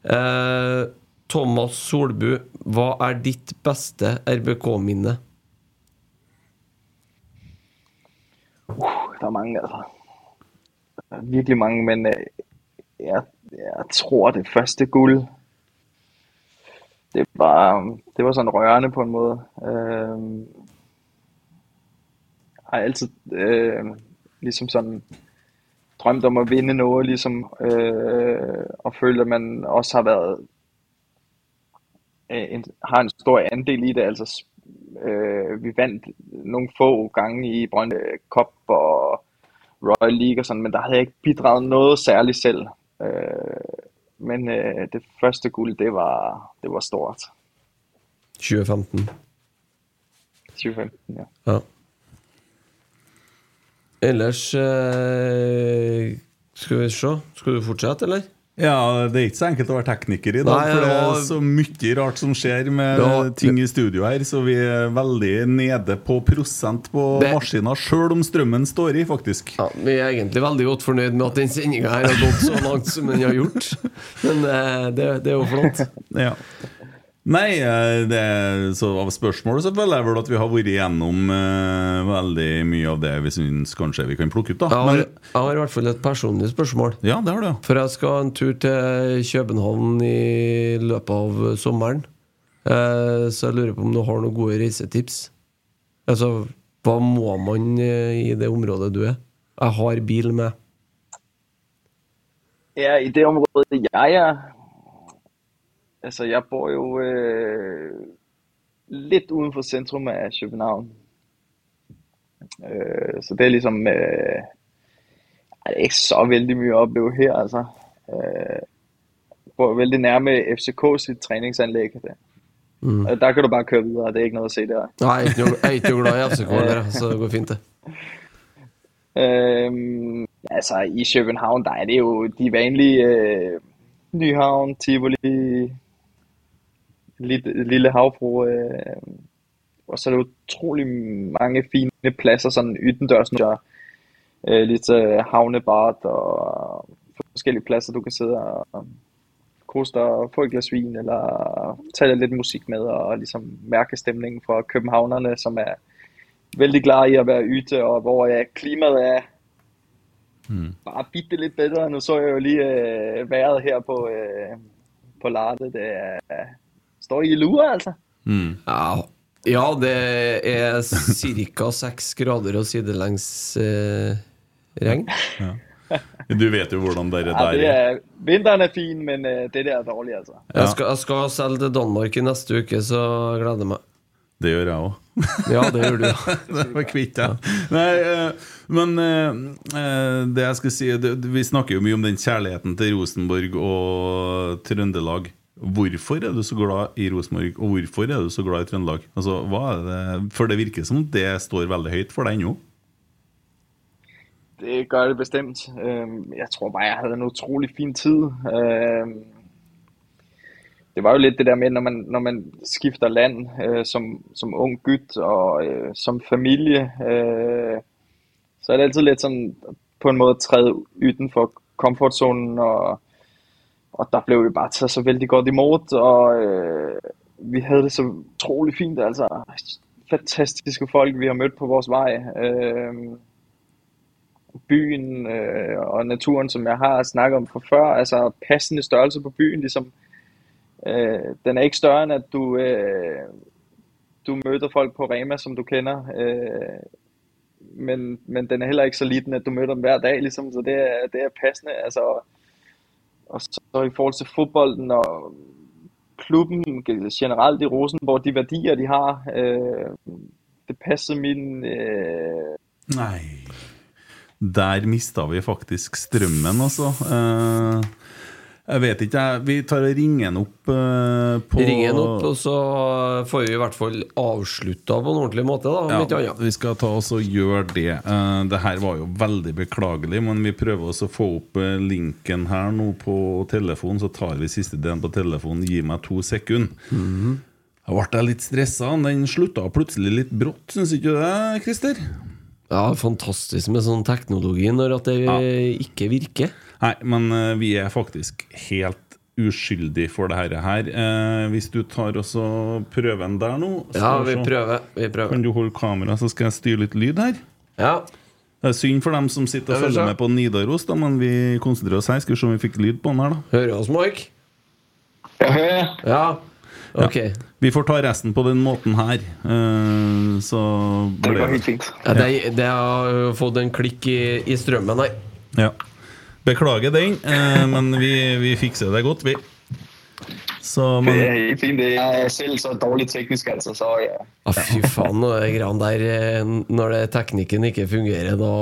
Eh, Thomas Solbu, hva er ditt beste RBK-minne? Der er mange altså. Der er virkelig mange, men øh, jeg, jeg tror det første guld, det var, det var sådan rørende på en måde. Øh, har altid øh, ligesom sådan drømt om at vinde noget, ligesom, øh, og følt, at man også har været øh, en, har en stor andel i det. Altså, øh, vi vandt nogle få gange i Brøndby Cup og Royal League og sådan, men der havde jeg ikke bidraget noget særligt selv. Øh, men øh, det første guld, det var, det var stort. 2015. 2015, ja. Ja. Ellers øh, Skal vi se. Skal du fortsette, eller? Ja, det er ikke så enkelt å være tekniker i dag, Nei, for det og- er så mye rart som skjer med Ja, ting i studio her, så vi er veldig nede på prosent på Det- maskina, sjøl om strømmen står i, faktisk. Ja, Vi er egentlig veldig godt fornøyd med at den sendinga har gått så langt som den har gjort. Men eh, det, det er jo flott. Ja. Nei, eh, det, så av spørsmålet så føler jeg vel at vi har vært igjennom uh, veldig mye av det vi syns kanskje vi kan plukke ut, da. Jeg har, Men, jeg har i hvert fall et personlig spørsmål. ja, det har du. For jeg skal en tur til København i løpet av sommeren. Uh, så jeg lurer på om du har noen gode reisetips. Altså, hva må man i det området du er? Jeg har bil med. Ja, i det området jeg er Altså, jeg bor jo øh, litt uden for av København. Øh, så det er liksom Øh, det er ikke så veldig mye å oppleve her, altså. Øh, bor veldig nærme FCK sitt treningsanlegg. Det. Mm. Der kan du bare køre videre, det er ikke noe å se der. Nei, jeg er ikke noe, glad i FCK, der, så det går fint, det. Øhm, altså i København, der er det jo de vanlige øh, Nyhavn, Tivoli, lille, lille havfru. øh, og så er det utrolig mange fine pladser sådan utendørs. øh, litt havnebad og forskellige pladser, du kan sidde og kose deg og få et glas vin, eller tale litt musikk med, og liksom mærke stemningen fra københavnerne, som er veldig glad i å være yte, og hvor ja, klimaet er bare bitte litt bedre. Nå så jeg jo lige øh, vejret her på, øh, på Larde. Det er, står i loa, altså. Mm. Ja, ja det er ca. seks grader og sidelengs eh, regn. Du vet jo hvordan det Ja, der ja, er. er, vinteren er fin, men øh, det der er dårligt, altså. Jeg skal, jeg skal selge til Danmark i neste uke, så jeg gleder meg. Det gjør jeg òg. Ja, det gjør du. det var kvitt jeg. Nei, eh, men eh, eh, det jeg skal si Vi snakker jo mye om den kjærligheten til Rosenborg og Trøndelag. Hvorfor er du så glad i Rosenborg, og hvorfor er du så glad i Trøndelag? Altså, det? For det virker som det står veldig høyt for deg nå. Det gør det bestemt. Jeg tror bare, jeg hadde en utrolig fin tid. Det var jo litt det der med, når man, når man skifter land øh, som, som ung gutt og øh, som familie, øh, så er det altid litt sånn på en måte å tre utenfor komfortsonen. og, og der blev vi bare taget så vældig godt imod, og, øh, vi havde det så utrolig fint, altså. Fantastiske folk, vi har mødt på vores vej. Øh, byen øh, og naturen, som jeg har snakket om fra før, altså passende størrelse på byen, ligesom øh, den er ikke større end at du, øh, du møder folk på Rema, som du kender, øh, men, men den er heller ikke så liten, at du møder dem hver dag, ligesom, så det er, det er passende, altså, og så i forhold til fodbolden og klubben generelt i Rosenborg, de værdier, de har, øh, det passer min... Øh, Nei. Der mista vi faktisk strømmen, altså. Eh, jeg vet ikke. Vi tar og ringer han opp uh, på Ringer han opp, og så får vi i hvert fall avslutta på en ordentlig måte, da. Ja, vi skal ta oss og gjøre det. Uh, det her var jo veldig beklagelig, men vi prøver også å få opp eh, linken her nå på telefonen. Så tar vi siste delen på telefonen. Gi meg to sekunder. Da ble jeg litt stressa. Den slutta plutselig litt brått, syns ikke du det, Christer? Ja, fantastisk med sånn teknologi når at det ikke virker. Nei, men eh, vi er faktisk helt uskyldig for det her. her. Eh, hvis du tar og prøven prøver der nå Ja, vi prøver. Vi Kan du holde kamera, så skal jeg styre litt lyd her? Ja. Det er synd for dem som sitter og følger med på Nidaros, da, men vi konsentrerer oss her. Skal vi se om vi fikk lyd på den her, da. Hører oss, Mark? jeg hører Ja. Ok. Vi får ta resten på den måten her. Eh, så det ble går helt fint. Ja, det, det har fått en klikk i, i strømmen her. Ja. Beklager den, eh, men vi, vi fikser det godt, vi. Så, Det er helt fint. Det er selv så dårlig teknisk, altså, så ja. ah, fy faen, og det greiene der eh, Når det, teknikken ikke fungerer, da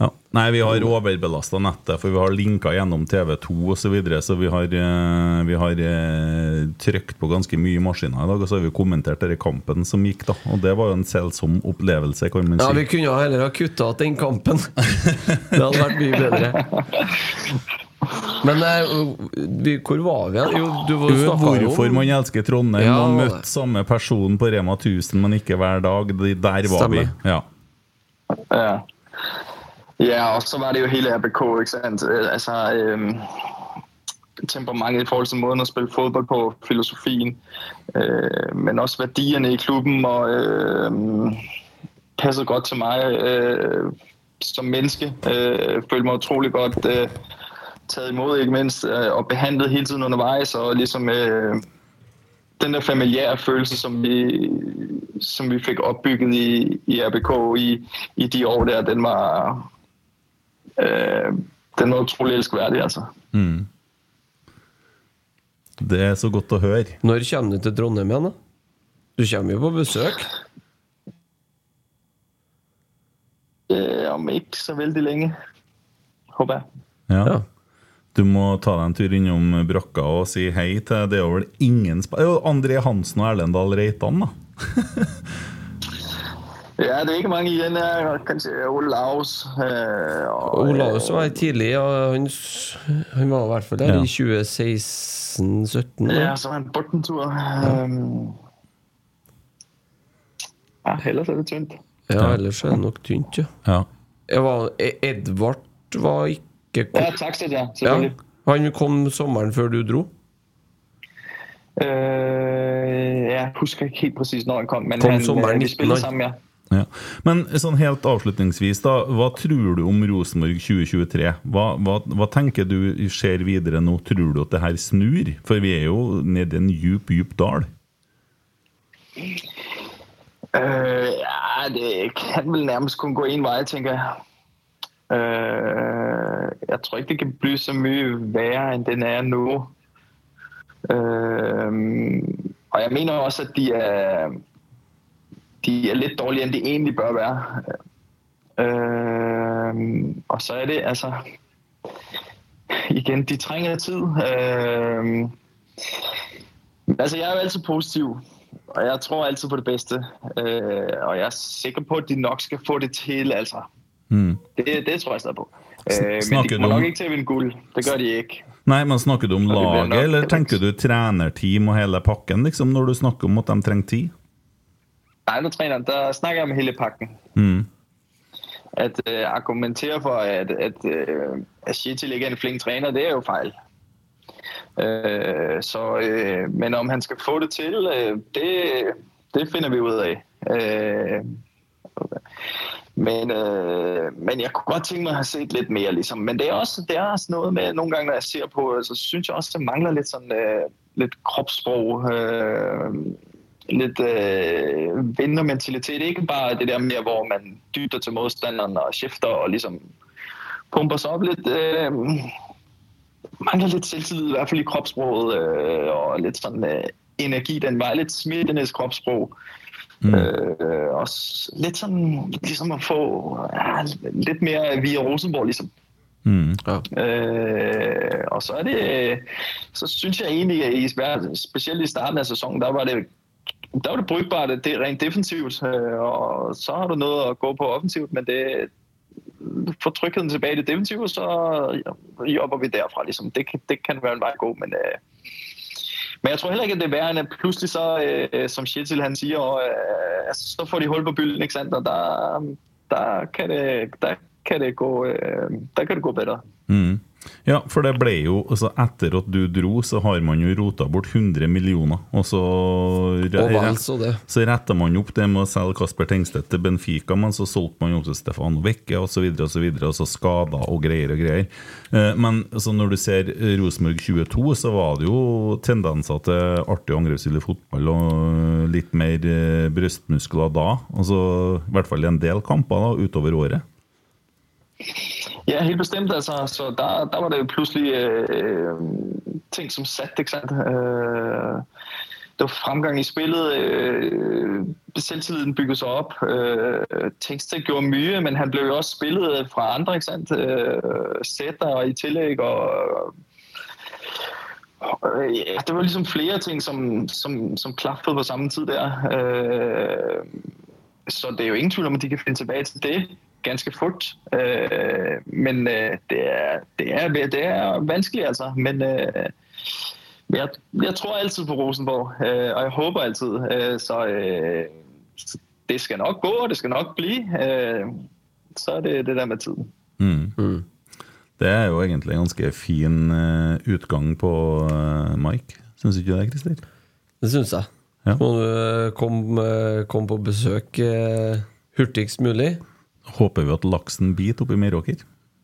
ja. Nei, vi har overbelasta nettet, for vi har linka gjennom TV2 osv. Så, videre, så vi har, eh, vi har eh, trykt på ganske mye maskiner i dag. Og så har vi kommentert denne kampen som gikk, da. Og det var jo en selsom opplevelse, kan man si. Ja, vi kunne jo heller ha kutta ut den kampen. Det hadde vært mye bedre. Men eh, vi, hvor var vi igjen? Jo, du var- Jo, Hvorfor man elsker Trondheim Ja, Man møtte møtt samme person på Rema 1000, men ikke hver dag. Der var Stemme. vi. Ja. Ja. Ja, og så var det jo hele RBK, ikke sant? Altså, øhm, temperamentet i forhold til måten at spille fotball på, filosofien, øh, men også verdiene i klubben, og øh, passet godt til meg øh, som menneske. Øh, følte meg utrolig godt øh, taget imod, ikke mindst, øh, og behandlet hele tiden underveis, og liksom den der familiære følelse, som vi, som vi fik opbygget i, i RBK i, i de år der, den var, den noe utrolig elskverdig, altså. Mm. Det er så godt å høre. Når kommer du til Trondheim igjen, da? Du kommer jo på besøk. Øh, om ikke så veldig lenge, håper jeg. Ja. Ja. Du må ta deg en tur innom brakka og si hei til Det er vel ingen sp Jo, André Hansen og Erlendal Reitan, da. Ja, det er ikke mange igjen. Kanskje Olaus. Øh, og, Olaus var tidlig. Ja, han, han var i hvert fall der Ja. i 2016-2017. Ja, så var han bort en tur. Ja, ellers er det tynt. Ja, ellers er det nok tynt, ja. Ja. Jeg var, E- Edvard var ikke Ja, Taxet, ja, ja, selvfølgelig. Han kom sommeren før du dro. Uh, jeg husker ikke helt præcis, når han kom, men Kom han, sommeren øh, vi 19 spillede år. Ja. Men sånn helt avslutningsvis, da. Hva tror du om Rosenborg 2023? Hva, hva, hva tenker du skjer videre nå? Tror du at det her snur? For vi er jo nede i en djup, djup dal. Uh, ja, det kan vel nærmest kun gå en vei, tenker jeg. Uh, jeg tror ikke, det kan bli så mye værre, enn den er nå. Uh, og jeg mener også, at de er, de er lidt dårligere, end de egentlig bør være. Øh, og så er det altså... Igen, de trænger tid. Øh, Altså, jeg er jo altid positiv, og jeg tror altid på det bedste. Øh, og jeg er sikker på, at de nok skal få det til, altså. Mm. Det, det tror jeg stadig på. Øh, men de kommer nok ikke til at vinde guld. Det gør de ikke. Nei, men Snakker du om laget, eller tenker du trenerteam og hele pakken, liksom, når du snakker om at de trenger tid? Træner der snakker jeg om hele pakken. Mm. At øh, argumentere for, at, at, øh, at Shetil ikke er en flink træner, det er jo fejl. Øh, så, øh, men om han skal få det til, øh, det, det finder vi ud af. Øh, men, øh, men jeg kunne godt tænke mig at have set lidt mere, ligesom. Men det er også, det er også noget med, nogle gange, når jeg ser på, så synes jeg også, det mangler lidt sådan, øh, lidt kropssprog, øh, lidt øh, vindermentalitet. Ikke bare det der med, hvor man dytter til modstanderen og skifter og ligesom pumper sig op lidt. Øh, mangler lidt selvtillid, i hvert fald i kropsproget, øh, og lidt sådan øh, energi den vej. Lidt smittenes kropsprog. Mm. Øh, og lidt sådan, ligesom at få ja, lidt mere via Rosenborg, ligesom. Mm. Øh, og så er det, så synes jeg egentlig, at i, specielt i starten af sæsonen, der var det, der var det brukbart det er rent defensivt, øh, og så har du noget at gå på offensivt, men det, får trygheden tilbage i det defensive, så jobber vi derfra. Liksom. Det, det kan være en vej at gå, men, øh, men jeg tror heller ikke, at det er værre, end at pludselig så, øh, som Shetil han siger, og, altså, så får de hul på bylden, ikke sandt? Og der, der, kan det, der, kan det gå, øh, kan det gå bedre. Mm. Ja, for det ble jo altså Etter at du dro, så har man jo rota bort 100 millioner. Og så, Og så så retta man opp det med å selge Kasper Tengstedt til Benfica, men så solgte man jo til Stefano Vekke osv., og, så videre, og, så så skader og greier og greier. Eh, Men altså, når du ser Rosenborg 22, så var det jo tendenser til artig angrepsvillig fotball og litt mer eh, brystmuskler da. Altså, I hvert fall i en del kamper da, utover året. Ja, helt bestemt. Altså, så der, der var det jo pludselig øh, ting som satt. ikke sant? Øh, det var fremgang i spillet, øh, selvtilliden byggede seg opp. Øh, Tengsted gjorde mye, men han ble jo også spillet fra andre, ikke sant? Øh, og i tillegg. og øh, ja, det var liksom flere ting, som, som, som klaffet på samme tid der. Øh, så det er jo ingen tvivl om, at de kan finne tilbage til det ganske fort. Øh, men øh, det, er, det, er, det er vanskelig, altså. Men øh, jeg, jeg tror altid på Rosenborg, og jeg håper altid. Så, det skal nok gå, og det skal nok blive. Øh, så er det det der med tiden. Mm. Det er jo egentlig en ganske fin utgang på Mike. Syns du ikke det, Christer? Det syns jeg. Ja. Så må du komme kom på besøk hurtigst mulig. Håper vi at laksen biter oppe i Meråker.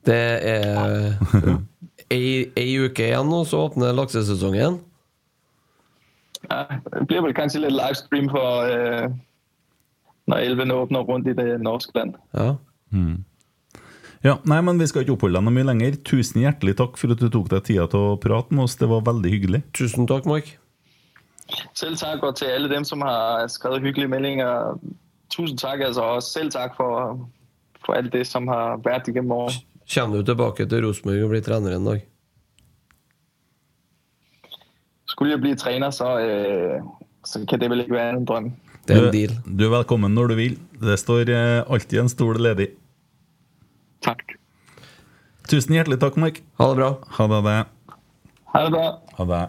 Det er ei, ei uke igjen, og så åpner laksesesongen. Ja, det blir vel kanskje litt livestream for, eh, når elvene åpner rundt i det norske land. Ja. Ja, nei, men Vi skal ikke oppholde deg noe mye lenger. Tusen hjertelig takk for at du tok deg tida til å prate med oss. Det var veldig hyggelig. Tusen takk, Mark. Selv takk, og til alle dem, som har skrevet hyggelige meldinger. Tusen takk, altså og også selv takk for, for alt det, som har vært gjennom året. Kommer du tilbake til Rosenborg og blir trener en dag? Skulle jeg bli trener, så, øh, så kan det vel ikke være en drøm. Det er en deal. du er velkommen når du vil. Det står eh, alltid en stol ledig. Takk. Tusen hjertelig takk, Mike. Ha det bra. Ha det. det. Ha det bra. Ha det.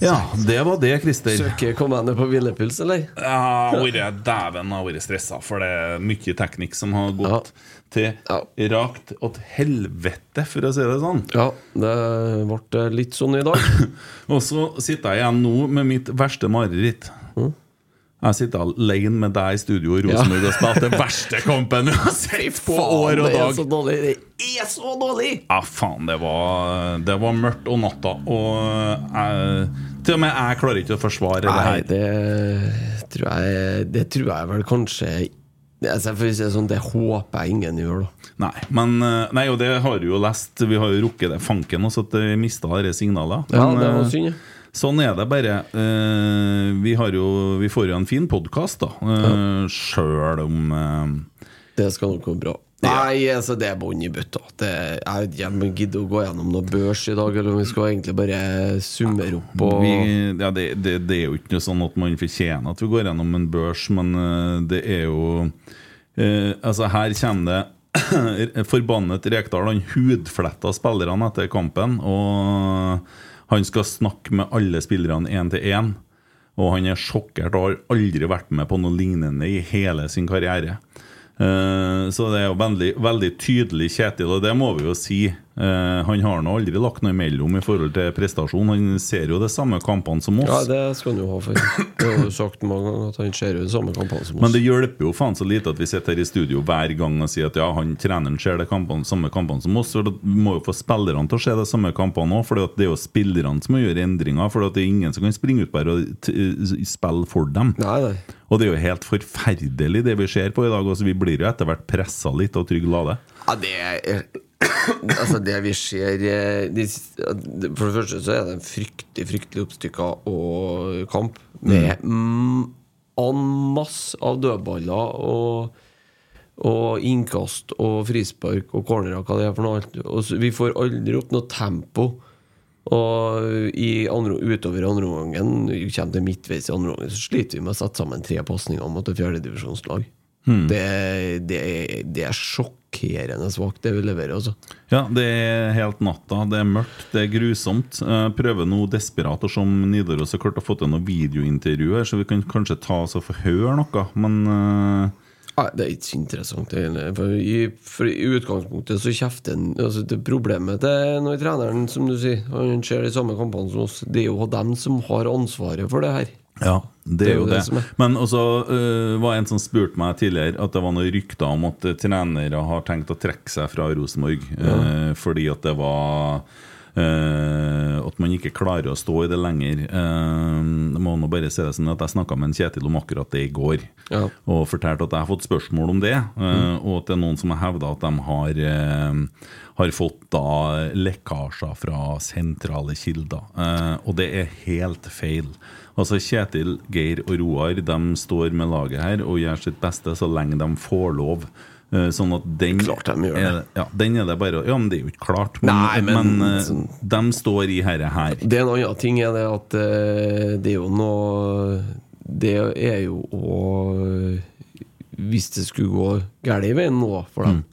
Ja, det var det, Christer. Søker kommandet jeg på hvilepuls, eller? Ja, vært dæven har vært stressa, for det er mye teknikk som har gått til rakt åt helvete, for å si det sånn. Ja, det ble litt sånn i dag. Og så sitter jeg igjen nå med mitt verste mareritt. Jeg sitter alene med deg i studio i Rosenborg og spiller den verste kampen jeg har sett på år og dag! det er så dårlig! Det er så dårlig! Ja, faen, det var, det var mørkt og natta. Og jeg, til og med jeg klarer ikke å forsvare det her. det tror jeg Det tror jeg vel kanskje altså, sånn, Det håper jeg ingen gjør, da. Nei, men eh, Nei, og det har du jo lest. Vi har jo rukket det fanken også, at vi mista disse signalene. Ja, det var eh, synd, ja. Sånn er det bare. Uh, vi, har jo, vi får jo en fin podkast, da. Uh, Sjøl om uh, Det skal nok gå bra. Nei, altså det er bånn i bøtta. Jeg gidder å gå gjennom noe børs i dag, eller om vi skal egentlig bare summere opp og vi, ja, det, det, det er jo ikke noe sånn at man fortjener at vi går gjennom en børs, men det er jo eh, Altså, her kommer det Forbannet Rekdal han hudfletta spillerne etter kampen. Og han skal snakke med alle spillerne én til én. Og han er sjokkert og har aldri vært med på noe lignende i hele sin karriere. Eh, så det er jo veldig, veldig tydelig Kjetil, og det må vi jo si. Eh, han har nå aldri lagt noe imellom i forhold til prestasjon. Han ser jo de samme kampene som oss. Ja, det skal han jo ha for. Det har du sagt mange ganger at han ser jo de samme kampene som oss. Men det hjelper jo faen så lite at vi sitter her i studio hver gang og sier at ja, han treneren ser de kampene, samme kampene som oss. Og da må jo få spillerne til å se de samme kampene òg, for det er jo spillerne som må gjøre endringer. For det er ingen som kan springe ut bare og spille for dem. Nei, nei. Og det er jo helt forferdelig det vi ser på i dag. Også. vi blir jo etter hvert pressa litt av Trygg Lade. Ja, det er Altså, det vi ser eh, de, For det første så er det en fryktelig, fryktelig oppstykka og kamp med mm, en masse av dødballer og og innkast og frispark og cornerer, hva det er for noe. Og vi får aldri opp noe tempo. Og i andre, utover andre omgangen, kommer til midtveis i andre omgang, så sliter vi med å sette sammen tre pasninger mot et fjerdedivisjonslag. Hmm. Det, det, det er sjokkerende svakt, det vi leverer, altså. Ja, det er helt natta. Det er mørkt, det er grusomt. Jeg prøver nå desperat å se om Nidaros har klart å få til noe videointervju her, så vi kan kanskje ta oss og få høre noe, men uh Nei, det er ikke så interessant. For i, for I utgangspunktet så kjefter han altså det Problemet til når treneren, som du sier, han ser de samme kampene som oss, det er jo dem som har ansvaret for det her. Ja, det er jo det. det. Men også uh, var en som spurte meg tidligere at det var noen rykter om at øh, trenere har tenkt å trekke seg fra Rosenborg øh, fordi at det var uh, At man ikke klarer å stå i det lenger. Uh, må nå bare si det sånn at Jeg snakka med en Kjetil om akkurat det i går, Ja. og fortalte at jeg har fått spørsmål om det. Mm. Og at det er noen som har hevda at de har har fått da lekkasjer fra sentrale kilder. Eh, og det er helt feil. Altså Kjetil, Geir og Roar de står med laget her og gjør sitt beste så lenge de får lov. Eh, sånn at den Klart de gjør det. er, ja, den er det bare Ja, men det er jo ikke klart. Men, Nei, men- men, eh, de står i herre her. Det er en annen ting er det at eh, det er jo noe Det er jo å Hvis det skulle gå galt i veien nå for dem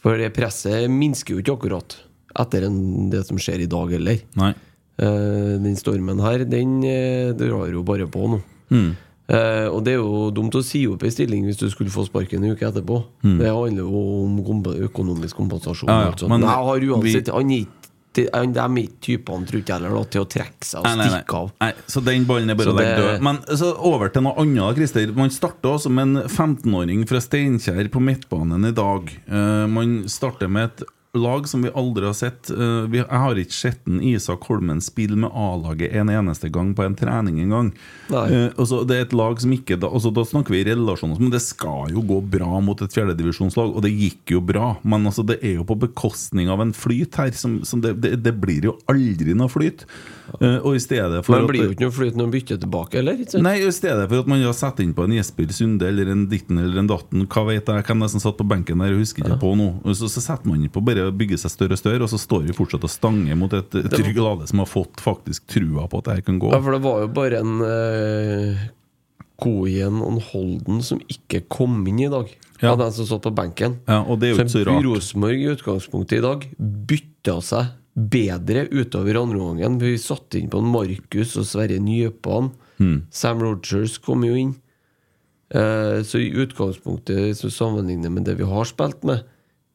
For det presset minsker jo ikke akkurat etter en, det som skjer i dag heller. Nei. Eh, den stormen her, den eh, drar jo bare på nå. Mm. Eh, og det er jo dumt å si opp ei stilling hvis du skulle få sparken en uke etterpå. Det handler jo om komp økonomisk kompensasjon. Mm. Ja, ja, og alt sånt. men jeg har uansett vi- De er ikke typene, tror ikke heller, til å trekke seg og Nei, nei, nei. stikke av. nei, Så den ballen er bare å legge død. Men så over til noe annet, Christer. Man starter også med en 15-åring fra Steinkjer på midtbanen i dag. Uh, man starter med et lag som vi aldri har sett. Eh, jeg har ikke sett en Isak Holmen spille med A-laget en eneste gang på en trening engang. Uh, altså, det er et lag som ikke altså, da snakker vi relasjoner, men det skal jo gå bra mot et fjerdedivisjonslag, og det gikk jo bra. Men altså, det er jo på bekostning av en flyt her. Som, som det, det, det blir jo aldri noe flyt. Eh, og i stedet for Men blir jo ikke noe flyt når man bytter tilbake, eller? Nei, i stedet for at man har satt inn på en Jesper Sunde eller en ditten eller en datten, hva vet jeg, hvem som satt på benken der, jeg husker ikke på nå. Så, så setter man på bare å bygge seg større og større, og så står vi fortsatt og stanger mot et et Trygg Lade som har fått faktisk trua på at det her kan gå. Ja, for det var jo bare en uh, Koien og en Holden som ikke kom inn i dag. Ja. Av den som satt på benken. Ja, og det er jo ikke så rart. Rosenborg i utgangspunktet i dag bytta seg bedre utover andre omgangen. Vi satte inn på en Markus og Sverre Nypan. Mm. Sam Rogers kom jo inn. Eh, så i utgangspunktet, hvis sammenligner med det vi har spilt med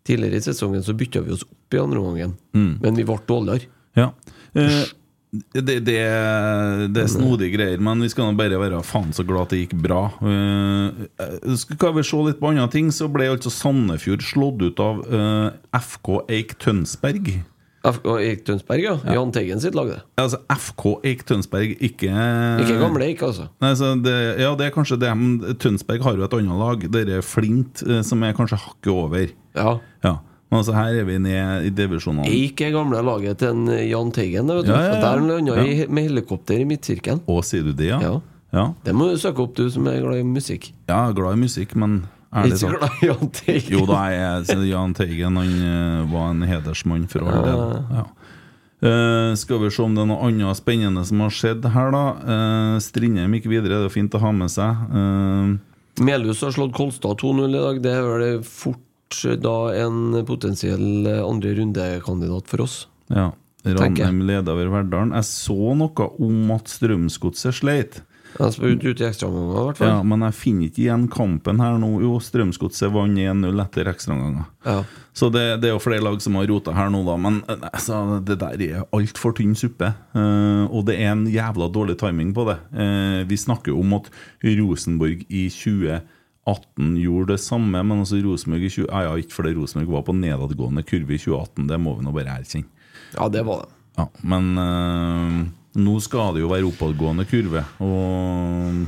tidligere i sesongen, så bytta vi oss opp i andre omgangen. Mm. Men vi ble dårligere. Ja. Eh, det, det, det er snodige greier, men vi skal nå bare være faen så glad at det gikk bra. Eh, skal vi se litt på andre ting, så ble altså Sandefjord slått ut av eh, FK Eik Tønsberg. FK Eik Tønsberg, ja. Jahn Teigen sitt lag, det. Ja, Altså FK Eik Tønsberg, ikke Ikke gamle Eik, altså. Nei, så det, ja, det er kanskje det, men Tønsberg har jo et annet lag. Det er Flint, eh, som er kanskje hakket over. Ja. Ja. Men altså, her er vi ned i divisjonene. Eik er gamle laget til en Jahn Teigen. det Vet du. Ja, ja, ja. Der landa Ja. med helikopter i midtsirkelen. Å, sier du det, ja? Ja. ja? Det må du søke opp, du som er glad i musikk. Ja, glad i musikk, men ærlig Ikke så glad i Jahn Teigen. Jo da, jeg, Jahn Teigen han eh, var en hedersmann for all del. Ja. Uh, skal vi se om det er noe annet spennende som har skjedd her, da. Uh, Strindheim gikk videre, det er fint å ha med seg. Uh, Melhus har slått Kolstad 2-0 i dag. Det er vel fort da en potensiell andre rundekandidat for oss. ja. Ranheim leder over Verdalen. Jeg så noe om at Strømsgodset sleit. Han skal ut, ut i ekstraomganger, i hvert fall. Ja, men jeg finner ikke igjen kampen her nå. Jo, Strømsgodset vant 1-0 etter ekstraomganger. Ja. Så det, det er jo flere lag som har rota her nå, da. Men eh, altså, det der er altfor tynn suppe. Uh, og det er en jævla dårlig timing på det. Uh, vi snakker jo om at Rosenborg i 2018 gjorde det samme, men altså Rosenborg i 20... Ja, ja, ikke fordi Rosenborg var på nedadgående kurve i 2018, det må vi nå bare erkjenne. ja, det var det. Ja, men eh, nå skal det jo være oppadgående kurve, og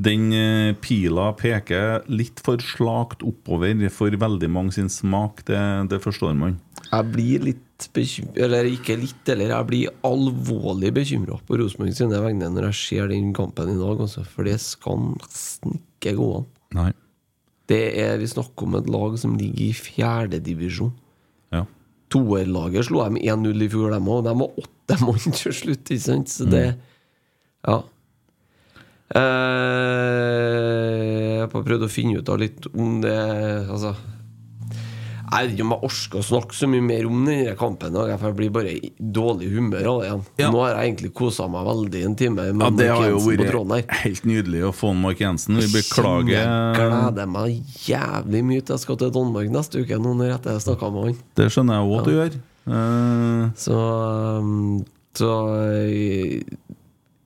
den eh, pila peker litt for slakt oppover for veldig mange sin smak, det, det forstår man. Jeg blir litt bekymra Eller ikke litt, eller jeg blir alvorlig bekymra på Rosenborg sine vegne når jeg ser den kampen i dag, altså. For det skal nesten ikke gå an. Nei. Det er, Vi snakker om et lag som ligger i fjerdedivisjon. Ja. Toerlaget slo dem 1-0 i fjor, dem òg. De var åtte mann til slutt, ikke sant? Så det Ja. Eh, jeg har prøvd å finne ut av litt om det Altså Jeg vet ikke om jeg orker å snakke så mye mer om denne kampen, jeg blir bare i dårlig humør av det igjen. Ja. Nå har jeg egentlig kosa meg veldig en time med Ja, det Mark har Jensen på tråden her. helt nydelig å få Mark Jensen. Vi Jeg gleder meg jævlig mye til jeg skal til Danmark neste uke, nå når jeg snakka med han. Det skjønner jeg òg at du gjør. Eh, Så, um, så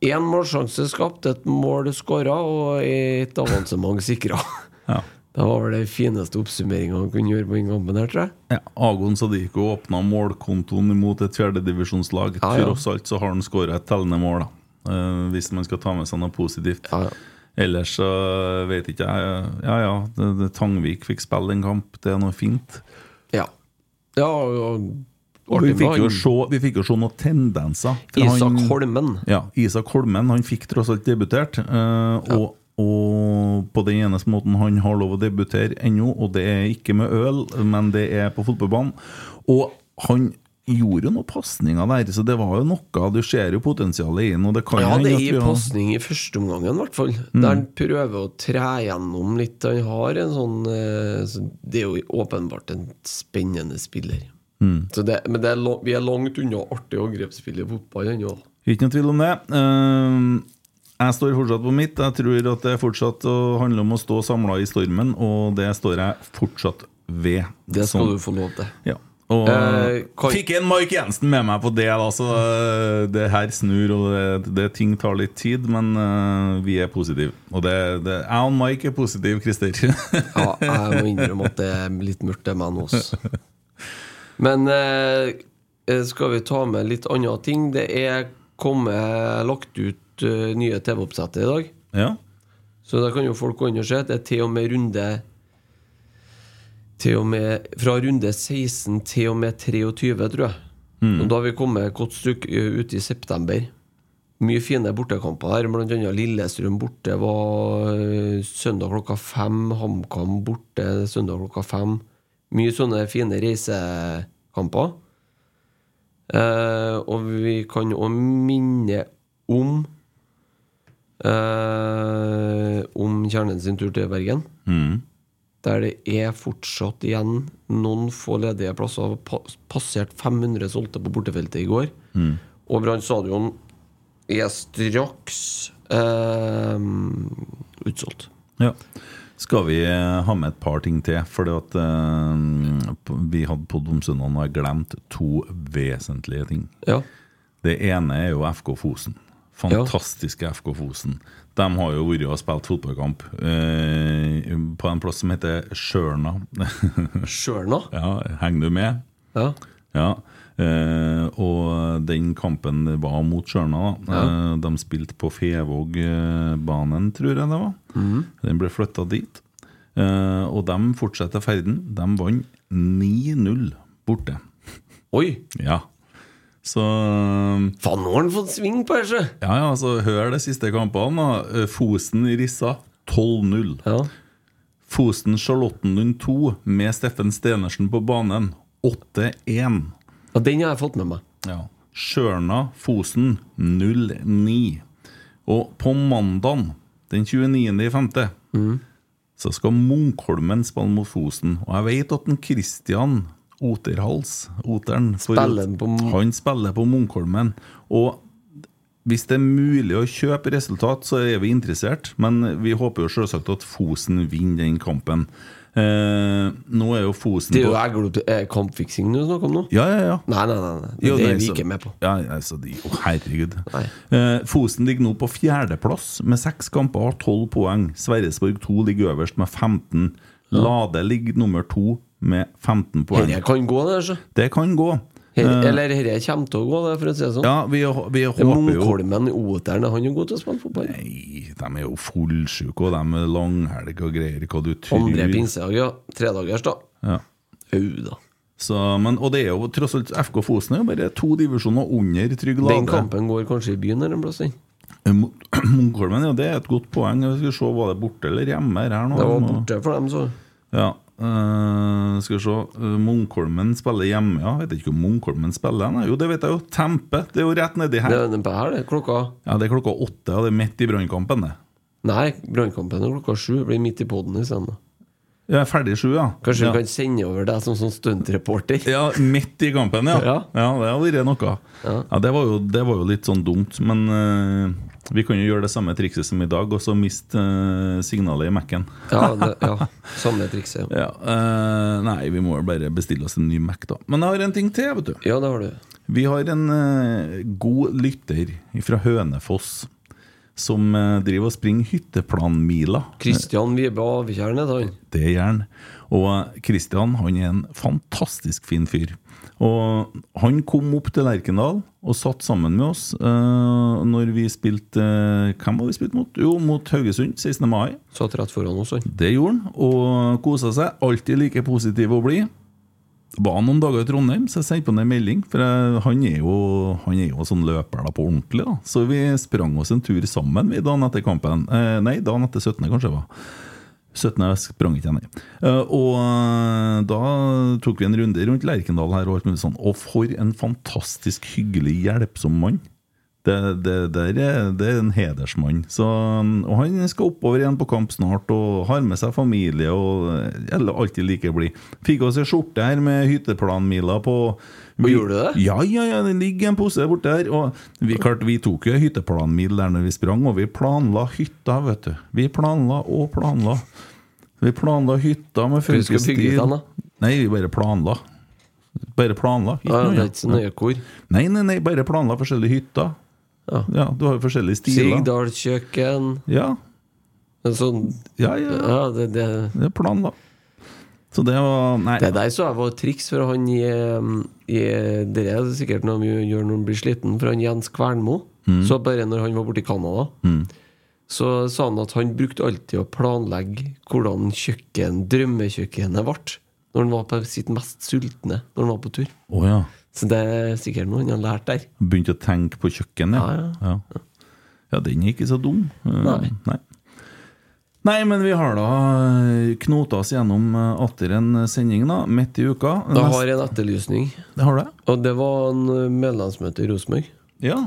Én målsjanse skapt, et mål skåra og et avansement sikra. ja. Det var vel den fineste oppsummeringa han kunne gjøre på den kampen her, tror jeg. Ja, Agon Sadiko åpna målkontoen mot et fjerdedivisjonslag. Ja, ja. Tross alt så har han skåra et tellende mål, da. Eh, hvis man skal ta med seg noe positivt. Ja, ja. Ellers så vet ikke jeg. Ja ja, det, det, Tangvik fikk spille en kamp. Det er noe fint. Ja. ja og, Og vi fikk, jo se, vi fikk jo se noen tendenser. Isak han- Holmen. Ja, Isak Holmen han fikk tross alt debutert. eh, og, og på den eneste måten han har lov å debutere ennå, og det er ikke med øl, men det er på fotballbanen. Og han gjorde jo noen pasninger der, så det var jo noe. Du ser jo potensialet i den. Og det kan Ja, det er en i pasning i første omgangen, i hvert fall. Mm. Der han prøver å tre gjennom litt. Han har en sånn eh, Det er jo åpenbart en spennende spiller. Mm. Så det, men det er, vi er langt unna artig angrepsspill i fotball ennå. Ikke noe tvil om det. Eh, jeg står fortsatt på mitt. Jeg tror at det fortsatt handler om å stå samla i stormen, og det står jeg fortsatt ved. Det skal Sånn. du få lov til. Ja. Og Eh, kan- fikk en Mark Jensen med meg på det, da, så eh, det her snur, og det, det ting tar litt tid, men uh, vi er positive. Og det, det, jeg og Mike er positive, Christer. Ja, jeg må innrømme at det er litt mørkt, det med nå også. Men eh, skal vi ta med litt andre ting? Det er kommet lagt ut uh, nye TV-oppsettet i dag. Ja. Så da kan jo folk gå inn og se. Det er til og med runde til og med, Fra runde 16 til og med 23, tror jeg. Og da har vi kommet et godt stykke eh, ut i september. Mye fine bortekamper her. bl.a. Lillestrøm borte var eh, søndag klokka fem. HamKam borte søndag klokka fem. Mye sånne fine reisekamper. Eh, og vi kan òg minne om eh, Om kjernen sin tur til Bergen. Mm. Der det er fortsatt igjen noen få ledige plasser. Passert 500 solgte på bortefeltet i går. Mm. Og Brann stadion er straks eh, utsolgt. Ja. Skal vi eh, ha med et par ting til? For at eh, vi hadde på Domsundan og jeg glemt to vesentlige ting. Ja. Det ene er jo FK Fosen. Fantastiske FK Fosen. De har jo vært og spilt fotballkamp eh, på en plass som heter Sjørna. Sjørna? Ja, henger du med? Ja. Ja. Eh, og den kampen var mot Stjørna. Ja. Eh, de spilte på Fevågbanen, tror jeg det var. Mm. Den ble flytta dit. Eh, og de fortsetter ferden. De vant 9-0 borte. Oi! Ja. Så Faen, nå har han fått sving på det! Ja, ja, så hør de siste kampene. da. Fosen i Rissa 12-0. Ja. Fosen Charlottenlund 2 med Steffen Stenersen på banen 8-1. Ja, den har jeg fått med meg. Ja. Sjørna Fosen 0-9. Og på mandag, den 29.5., Mm. så skal Munkholmen spille mot Fosen. Og jeg vet at en Christian Oterhals Oteren Spiller på Han spiller på Munkholmen. Og hvis det er mulig å kjøpe resultat, så er vi interessert. Men vi håper jo selvsagt at Fosen vinner den kampen. Eh, nå er jo Fosen Det er jo kampfiksing du snakker om nå? Ja, ja, ja. Nei, nei, nei. nei. Jo, det er vi ikke med på. Ja, altså, de, oh, herregud. Eh, Fosen ligger nå på fjerdeplass med seks kamper og har tolv poeng. Sverresborg 2 ligger øverst med 15. Lade ligger nummer to med 15 poeng. Det kan gå, det. Så. Det kan gå. Her, Eh, eller dette kommer til å gå, det, for å si det sånn. ja, vi, vi er håper Munkholmen, Oteren, er han jo god til å spille fotball? Nei, de er jo fullsjuke, og de er langhelg og greier. Hva du tror. Andre pinsedag, ja. Tredagers, da. Ja. Au, da. Så, men, og det er jo tross alt FK Fosen er jo bare to divisjoner under Trygg Lade. Den kampen går kanskje i byen eller en plass? den? Munkholmen, ja, det er et godt poeng. Vi skal se, Var det borte eller hjemme her nå? Det var borte for dem, så. Ja. Eh, skal vi se uh, Munkholmen spiller hjemme, ja. Vet ikke om Munkholmen spiller. Nei, jo, det vet jeg jo. Tempe. Det er jo rett nedi her. Det er her, det. Klokka Ja, Det er klokka åtte, og det er midt i brannkampen, det. Nei, brannkampen er klokka sju. Blir midt i poden isteden. Jeg er ferdig sju, ja. Kanskje ja. vi kan sende over deg som sånn stuntreporter? Ja, midt i kampen, ja. Ja. ja det hadde vært noe. Ja, det, var jo, det var jo litt sånn dumt, men uh, vi kan jo gjøre det samme trikset som i dag, og så miste uh, signalet i Mac-en. Ja, det, ja. samme trikset. Ja. Ja, eh, nei, vi må bare bestille oss en ny Mac, da. Men jeg har en ting til, vet du. ja, det har du. Vi har en god lytter fra Hønefoss som eh, driver og springer hytteplanmila. Kristian Vibe Avtjern heter han. Det gjør han. Og Kristian han er en fantastisk fin fyr. Og han kom opp til Lerkendal og satt sammen med oss uh, når vi spilte uh, Hvem var vi spilt mot? Jo, mot Haugesund 16. mai. Satt rett foran oss, han. Det gjorde han, og kosa seg. Alltid like positiv å blid. Var noen dager i Trondheim, så jeg sendte på han en melding. For jeg, han, er jo, han er jo sånn løper da på ordentlig. da Så vi sprang oss en tur sammen vi dagen etter kampen. Eh, nei, dagen etter 17., kanskje det var. 17. jeg sprang ikke, nei. Eh, og eh, da tok vi en runde rundt Lerkendal her, og alt mulig sånn. Og for en fantastisk hyggelig, hjelpsom mann. Det, det, det, er, det er en hedersmann. Så, og han skal oppover igjen på kamp snart og har med seg familie og eller alltid like blid. Fikk oss ei skjorte her med hytteplanmiler på. Og gjorde du det? Ja, ja, ja, det ligger en pose borte der. Og vi, klart, vi tok jo hytteplanmil der når vi sprang, og vi planla hytta, vet du. Vi planla og planla. Vi planla hytta med vi da? Nei, vi bare planla. Bare planla. Ikke Ja, noe det er ikke så nøye hvor. Nei, nei, nei, bare planla forskjellige hytter. Ja. Ja, du har jo forskjellige stiler. Sigdalskjøkken Ja, En sånn ja, ja. Ja, det, det Det er planla. Så det var Nei. Det der så jeg var triks for han i, um, i Det er sikkert noe vi gjør når han blir sliten, for han Jens Kvernmo. Mm. Så bare når han var borte i Canada, Mm. så sa han at han brukte alltid å planlegge hvordan kjøkken, drømmekjøkkenet ble. Når han var på sitt mest sultne når han var på tur. Oh, ja. Så det er sikkert noe han har lært der. Begynte å tenke på kjøkken, ja. Ja, ja. den er ikke så dum. Eh, Nei. Nei. Nei, men vi har da eh, knota oss gjennom eh, atter en sending, da, midt i uka. Jeg har en etterlysning. Det har det? Og det var en medlemsmøte i Rosenborg. Ja.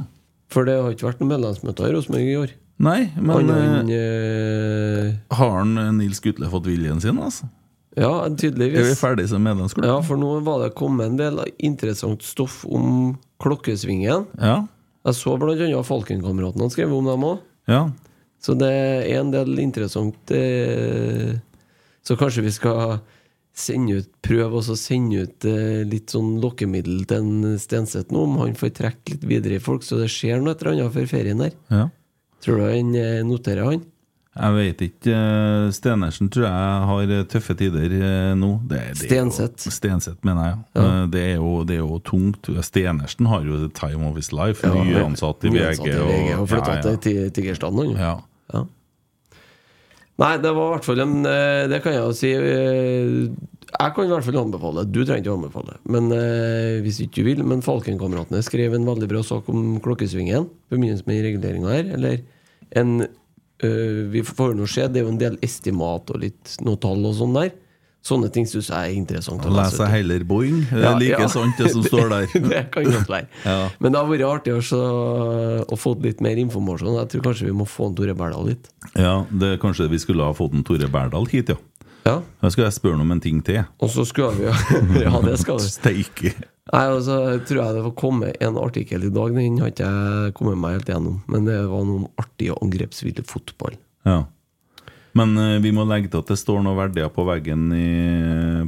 For det har ikke vært noen medlemsmøte i Rosenborg i år. Nei, men Annet eh, har Nils Gutle fått viljen sin, altså? Ja, tydeligvis. Er vi ferdige som medlemsklubb? Ja, for nå var det kommet en del interessant stoff om klokkesvingen. Ja. Jeg så annet Falkenkameratene skrev om dem òg. Ja. Så det er en del interessant eh, Så kanskje vi skal sende ut prøve å sende ut eh, litt sånn lokkemiddel til en Stenseth nå, om han får trekke litt videre i folk, så det skjer noe et eller annet før ferien der. Ja. Tror du han eh, noterer han? Jeg vet ikke. eh, Stenersen tror jeg har eh, tøffe tider eh, nå. Det, det jo- Stenseth. Stenseth, mener jeg. Ja. Det, er jo, det er jo tungt. Stenersen har jo the time of his life. Ja, Nyansatt i VG. VG og flytta ja, ja. til Ti- Tigerstaden, han. Ja. Ja. Nei, det var i hvert fall en Det kan jeg jo si. Jeg kan i hvert fall anbefale. Du trenger ikke å anbefale. Men hvis ikke du vil. Men Falkenkameratene skrev en veldig bra sak om klokkesvingen i forbindelse med reguleringa her. Eller en eh, Vi får nå se. Det er jo en del estimat og litt noe tall og sånn der. Sånne ting syns jeg er interessant å lese. Heller Boeing. Det er like sant, det som står der. det kan godt være. Ja. Men det har vært artig også, å få litt mer informasjon. Jeg tror kanskje vi må få en Tore Berdal hit. Ja, det Kanskje vi skulle ha fått en Tore Berdal hit, ja. Ja. Skal jeg spørre ham om en ting til. Og så skulle vi Ja, det skal du. Steike. Nei, og så tror jeg det var kommet en artikkel i dag. Den har ikke jeg kommet meg helt gjennom. Men det var noe artig og angrepsvillig fotball. Ja. Men uh, vi må legge til at det står noen verdier på veggen i,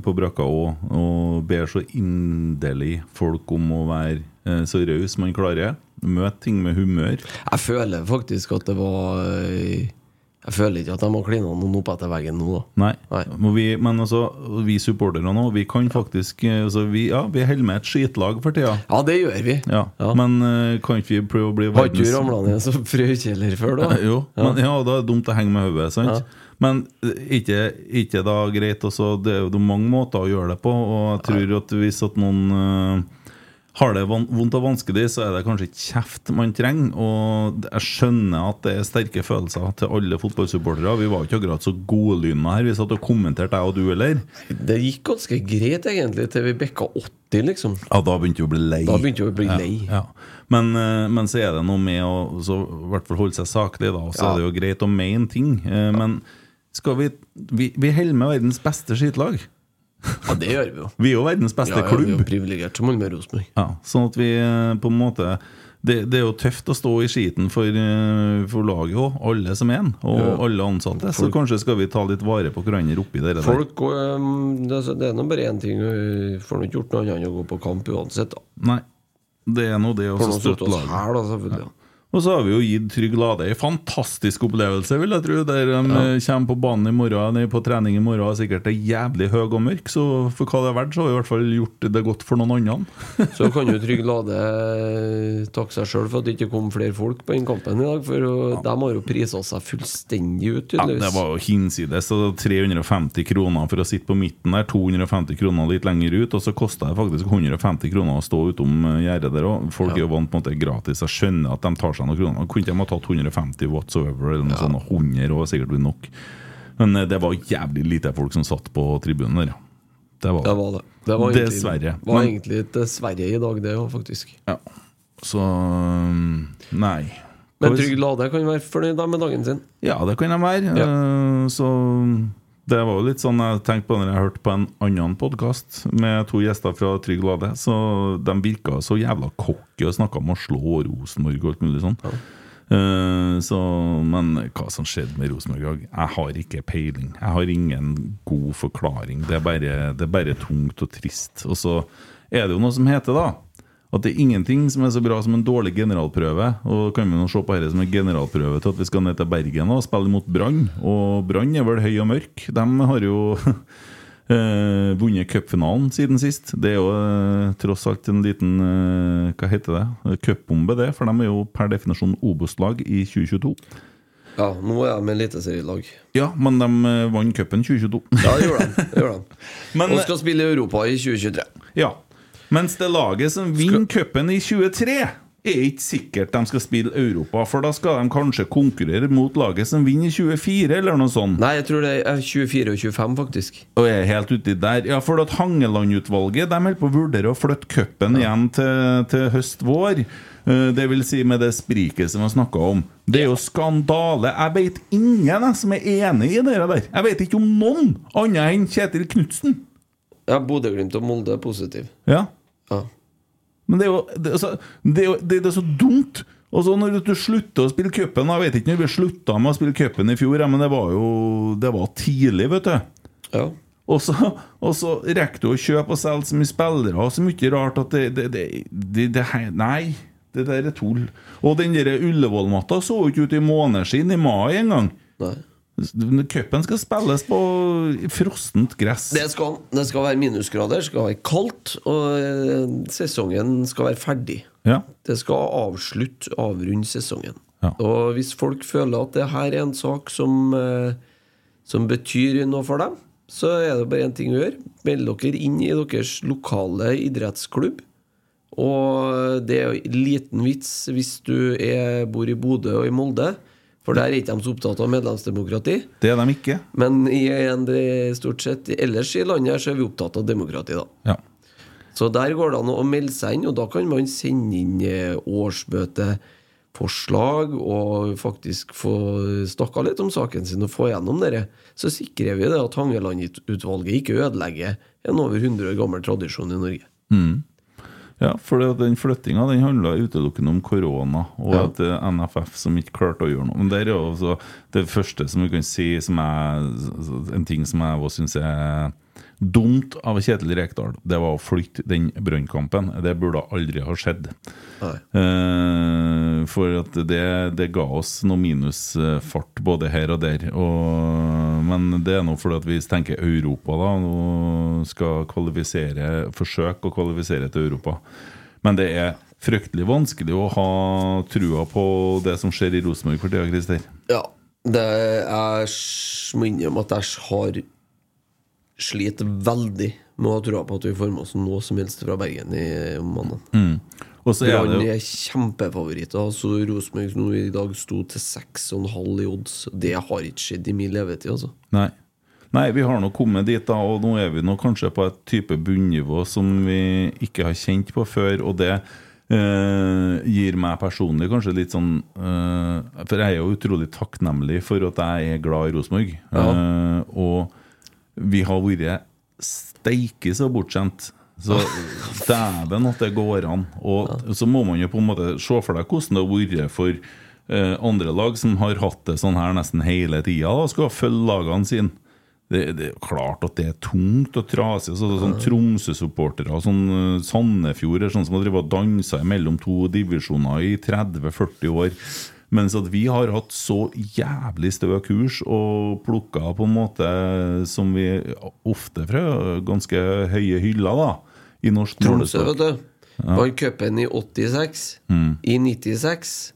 på brakka òg, og ber så inderlig folk om å være uh, så raus man klarer. Møte ting med humør. Jeg føler faktisk at det var øh, Jeg føler ikke at de har klina noen opp etter veggen nå, da. Nei. Må vi, men altså, vi supportere nå, vi kan faktisk eh, altså, vi, Ja, vi holder med et skitlag for tida. Ja, det gjør vi. Ja. Men uh, kan ikke vi prøve å bli verdens Har ikke du ramla ned som frøkjeller før, da? Jo, men ja, da er det dumt å henge med hodet, sant? Ja. Men eh, ikke, ikke da greit også, Det er jo mange måter å gjøre det på, og jeg tror at hvis at noen eh, har det vondt og vanskelig, så er det kanskje ikke kjeft man trenger. Og jeg skjønner at det er sterke følelser til alle fotballsupportere. Vi var ikke akkurat så godlyna her. Vi satt og kommenterte, jeg og du, eller? Det gikk ganske greit, egentlig, til vi bikka 80, liksom. Ja, da begynte vi å bli lei. Da begynte vi å bli lei. Ja, Men, eh, men så er det noe med å så, i hvert fall holde seg saklig, da. Så Ja. er det jo greit å mene ting. eh, Men skal vi Vi, vi holder med verdens beste skitlag. Ja, det gjør vi jo. Vi er jo verdens beste ja, ja, Vi er klubb. jo privilegert som alle med Rosenborg. Ja, sånn at vi eh, på en måte det, det er jo tøft å stå i skiten for, eh, for laget òg, alle som er en, og Ja. alle ansatte. Så kanskje skal vi ta litt vare på hverandre oppi det der. Folk um, det, er- nå bare én ting. Vi får ikke gjort noe annet enn å gå på kamp uansett. Nei, det er nå det å støtte laget. her, da, selvfølgelig. ja. Og så har vi jo gitt Trygg Lade ei fantastisk opplevelse, vil jeg tro. Der de ja. kommer på banen i morgen, på trening i morgen, og sikkert er jævlig høy og mørk. Så for hva det er verdt, så har vi i hvert fall gjort det godt for noen andre. Så kan jo Trygg Lade eh, takke seg sjøl for at det ikke kom flere folk på den kampen i dag. For ja. de har jo prisa seg fullstendig ut, Ja, det var jo hinsides. Så 350 kroner for å sitte på midten der, 250 kroner litt lenger ut, og så kosta det faktisk 150 kroner å stå utom eh, gjerdet der òg. Folk er jo vant på en måte gratis. Jeg skjønner at de tar seg noen kroner. Kunne de ha tatt 150 whatsoever, eller noe sånt, 100 var sikkert blitt nok. Men eh, det var jævlig lite folk som satt på tribunen der. Det var Det var det. det var egentlig, Dessverre. var egentlig dessverre i dag, det òg, faktisk. Ja. Så um, Nei. Men Trygg Lade kan være fornøyd med dagen sin. Ja, det kan de være. Ja. Så det var jo litt sånn jeg tenkte på når jeg hørte på en annen podkast med to gjester fra Trygg Lade. Så de virka så jævla cocky og snakka om å slå Rosenborg og alt mulig sånn. Eh, så, men hva som skjedde med Rosenborg i dag? Jeg har ikke peiling. Jeg har ingen god forklaring. Det er bare, det er bare tungt og trist. Og så er det jo noe som heter, da at det er ingenting som er så bra som en dårlig generalprøve. Og kan vi nå se på dette som en generalprøve til at vi skal ned til Bergen og spille mot Brann. Og Brann er vel høy og mørk. De har jo Eh, vunnet cupfinalen siden sist. Det er jo eh, tross alt en liten eh, Hva heter det? Cupbombe, det. For de er jo per definisjon Obos-lag i 2022. Ja, nå er de eliteserielag. Ja, men de eh, vant cupen 2022. Ja, det gjorde de. Det gjorde de. Men- Og skal spille i Europa i 2023. Ja. Mens det laget som vinner cupen i 23, er ikke sikkert de skal spille Europa. For da skal de kanskje konkurrere mot laget som vinner i 24, eller noe sånt. Nei, jeg tror det er 24 og 25, faktisk. Og jeg er helt uti der. Ja, for at Hangeland-utvalget De holder på å vurdere å flytte cupen igjen til, til høst-vår. Eh, Det vil si med det spriket som vi snakka om. Det er jo skandale. Jeg vet ingen jeg, som er enig i det der. Jeg vet ikke om noen andre enn Kjetil Knutsen. Ja, Bodø-Glimt og Molde er positive. Ja. Ja. Men det er jo det, altså, så, det, er jo, det, det er så dumt. Og så når du slutter å spille cupen Jeg vet ikke når vi slutta med å spille cupen i fjor, men det var jo Det var tidlig, vet du. Ja. Og så, og så rekker du å kjøpe og selge så mye spillere og så mye rart at det, det, det, det, det Nei, det der er tull. Og den der Ullevål-matta så jo ikke ut i måneder siden, i mai engang. Cupen skal spilles på frossent gress. Det skal, det skal være minusgrader, det skal være kaldt, og eh, sesongen skal være ferdig. Ja. Det skal avslutte, avrunde sesongen. Ja. Og hvis folk føler at det her er en sak som, eh, som betyr noe for dem, så er det bare én ting å gjøre. Meld dere inn i deres lokale idrettsklubb. Og det er jo liten vits hvis du er, bor i Bodø og i Molde, for der er ikke de så opptatt av medlemsdemokrati. Det er de ikke. Men i en, det, stort sett ellers i landet her så er vi opptatt av demokrati, da. ja. Så der går det an å melde seg inn, og da kan man sende inn eh, årsmøteforslag og faktisk få snakka litt om saken sin og få gjennom det. Så sikrer vi det at Hangeland-utvalget ikke ødelegger en over 100 år gammel tradisjon i Norge. Ja, for det den flyttinga den handla utelukkende om korona, og Ja. at er NFF som ikke klarte å gjøre noe. Men det er jo det første som vi kan si som er en ting som jeg også syns er dumt av Kjetil Rekdal, det var å flytte den brønnkampen. Det burde aldri ha skjedd. Eh, for at det, det ga oss noe minusfart både her og der. Og, men det er nå fordi at vi tenker Europa da og skal kvalifisere forsøke å kvalifisere til Europa. Men det er fryktelig vanskelig å ha trua på det som skjer i Rosenborg for tida, Christer. Ja. Det er, jeg må innrømme at jeg har sliter veldig med å ha trua på at vi får med oss noe som helst fra Bergen i mandag. er Brann jo er kjempefavoritter. Altså Rosenborg nå i dag sto til 6,5 i odds. Det har ikke skjedd i min levetid, altså. Nei. Nei, vi har nå kommet dit, da, og nå er vi nå kanskje på et type bunnivå som vi ikke har kjent på før, og det eh, gir meg personlig kanskje litt sånn eh, For jeg er jo utrolig takknemlig for at jeg er glad i Rosenborg. Eh, og vi har vært steike så bortskjemt. Så dæven at det går an. Og så må man jo på en måte se for deg hvordan det har vært for eh, andre lag som har hatt det sånn her nesten hele tida, og skal følge lagene sine. Det, det er klart at det er tungt og trasig. Så er sånn Tromsø-supportere sånn eh, Sandefjord sånn som har og dansa mellom to divisjoner i 30-40 år. Mens at vi har hatt så jævlig stø kurs og plukka på en måte som vi ofte fra ganske høye hyller da i norsk Tromsø, målestokk. vet du. Vant cupen i 86, i 96.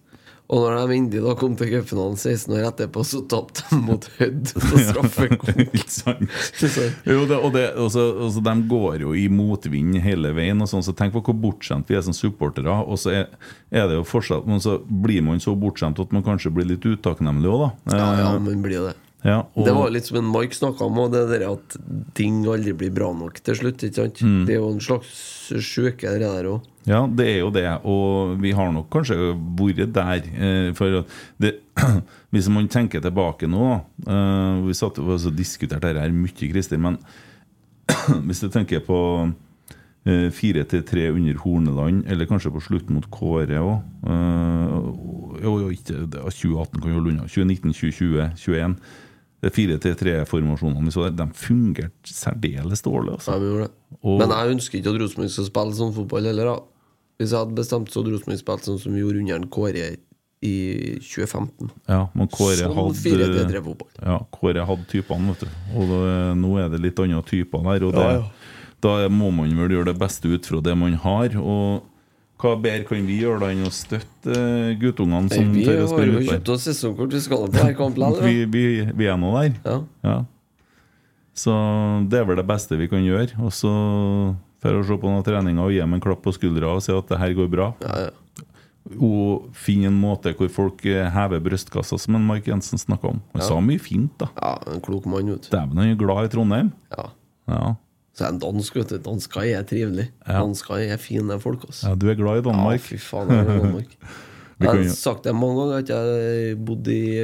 Og når de endelig da kom til cupfinalen 16 år etterpå, så tapte de mot Hødd på straffekonk. Ikke sant? Jo, det, og det, også, også, de går jo i motvind hele veien. Og sånn, så Tenk på hvor bortskjemt vi er som supportere. Og så er, er det jo fortsatt Men så blir man så bortskjemt at man kanskje blir litt utakknemlig òg, da. Ja, ja, man blir det. Ja, og, Det var litt som en Mike snakka om, og det der at ting aldri blir bra nok til slutt. Mm. Det er jo en slags sjuke, det der òg. Ja, det er jo det, og vi har nok kanskje vært der. Eh, for det, Hvis man tenker tilbake nå eh, Vi satt og diskuterte dette her mye, Christer, men hvis du tenker på Fire 4-3 under Horneland, eller kanskje på slutten mot Kåre òg Jo, jo, var 2018 kan vi holde unna. 2019, 2020, 2021. Det 4-3-formasjonene vi så der, de fungerte særdeles dårlig. Altså. Ja, vi gjorde det. Og- Men jeg ønsker ikke at Rosenborg skal spille sånn fotball heller. da Hvis jeg hadde bestemt så hadde Rosenborg spilt sånn som vi gjorde under Kåre i 2015. Ja, men Kåre Sånn hadde. Ja, Kåre hadde typene, vet du. Og da- nå er det litt andre typer der. Og det, Ja, ja. da må man vel gjøre det beste ut fra det man har. Og hva bedre kan vi gjøre da enn å støtte guttungene som Nei, tør å har jo kjøpt oss sesongkort, vi skal på hver kamp. Vi, vi, vi er nå der. Ja. Ja. Så det er vel det beste vi kan gjøre. Og så får vi se på noen treninger og gi dem en klapp på skuldra og si at det her går bra. Ja, ja. Og finne en måte hvor folk eh, hever brystkassa, som en Mark Jensen snakka om. Han sa mye fint, da. ja, en klok mann, vet du. Dæven, han er glad i Trondheim. Ja. Ja. Så er dansk, vet du. Dansker er trivelig. Ja. Dansker er fine folk, Også. ja, du er glad i Danmark. Ja, fy faen, jeg er glad i Danmark. Jeg har sagt det mange ganger at jeg bodde i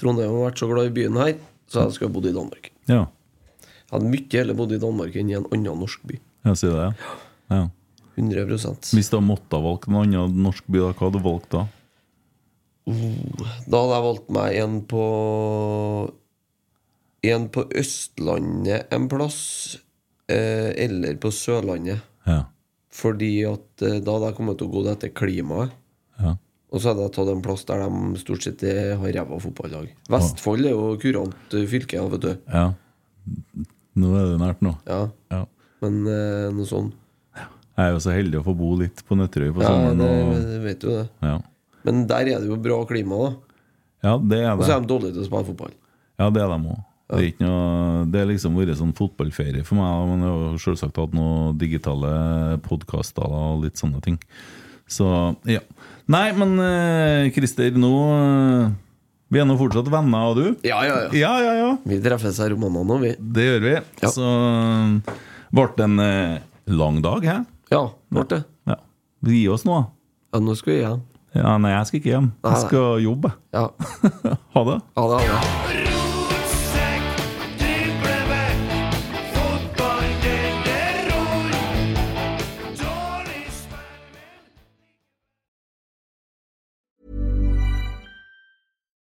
Trondheim og vært så glad i byen her, så jeg skulle bodd i Danmark. Ja, Jeg hadde mye heller bodd i Danmark enn i en annen norsk by. jeg sier det. Ja. Ja. 100 Hvis du måtte ha valgt en annen norsk by, hva hadde du valgt da? Da hadde jeg valgt meg en på En på Østlandet en plass, eller på Sørlandet. Ja. Fordi at eh, da hadde jeg kommet til å gå etter klimaet. Ja. Og så hadde jeg tatt en plass der de stort sett har ræva fotballag. Vestfold er jo kurant eh, fylke, ja, vet du. ja. Nå er det nært nå. Ja. Ja. Men eh, noe sånn Jeg er jo så heldig å få bo litt på Nøtterøy på Ja, sommeren. det, og, det vet du det. ja. Men der er det jo bra klima, da. ja, det er Og så er de dårlige til å spille fotball. Ja, det er de òg. Det er ikke noe Det er liksom vært sånn fotballferie for meg. Men jeg har selvsagt hatt noen digitale podkaster og litt sånne ting. Så ja. Nei, men eh, Christer, nå eh, Vi er nå fortsatt venner, og du? Ja, ja, ja. Ja, ja, ja. Vi treffes her om mandag nå, vi. Det gjør vi. Så eh, ble det en lang dag, hæ? Ja, ble det. Ja. Gi oss nå, da. Ja, nå skal vi hjem. Ja, nei, jeg skal ikke hjem. Jeg skal jobbe. Ja. Ha det. Ha det, ha det.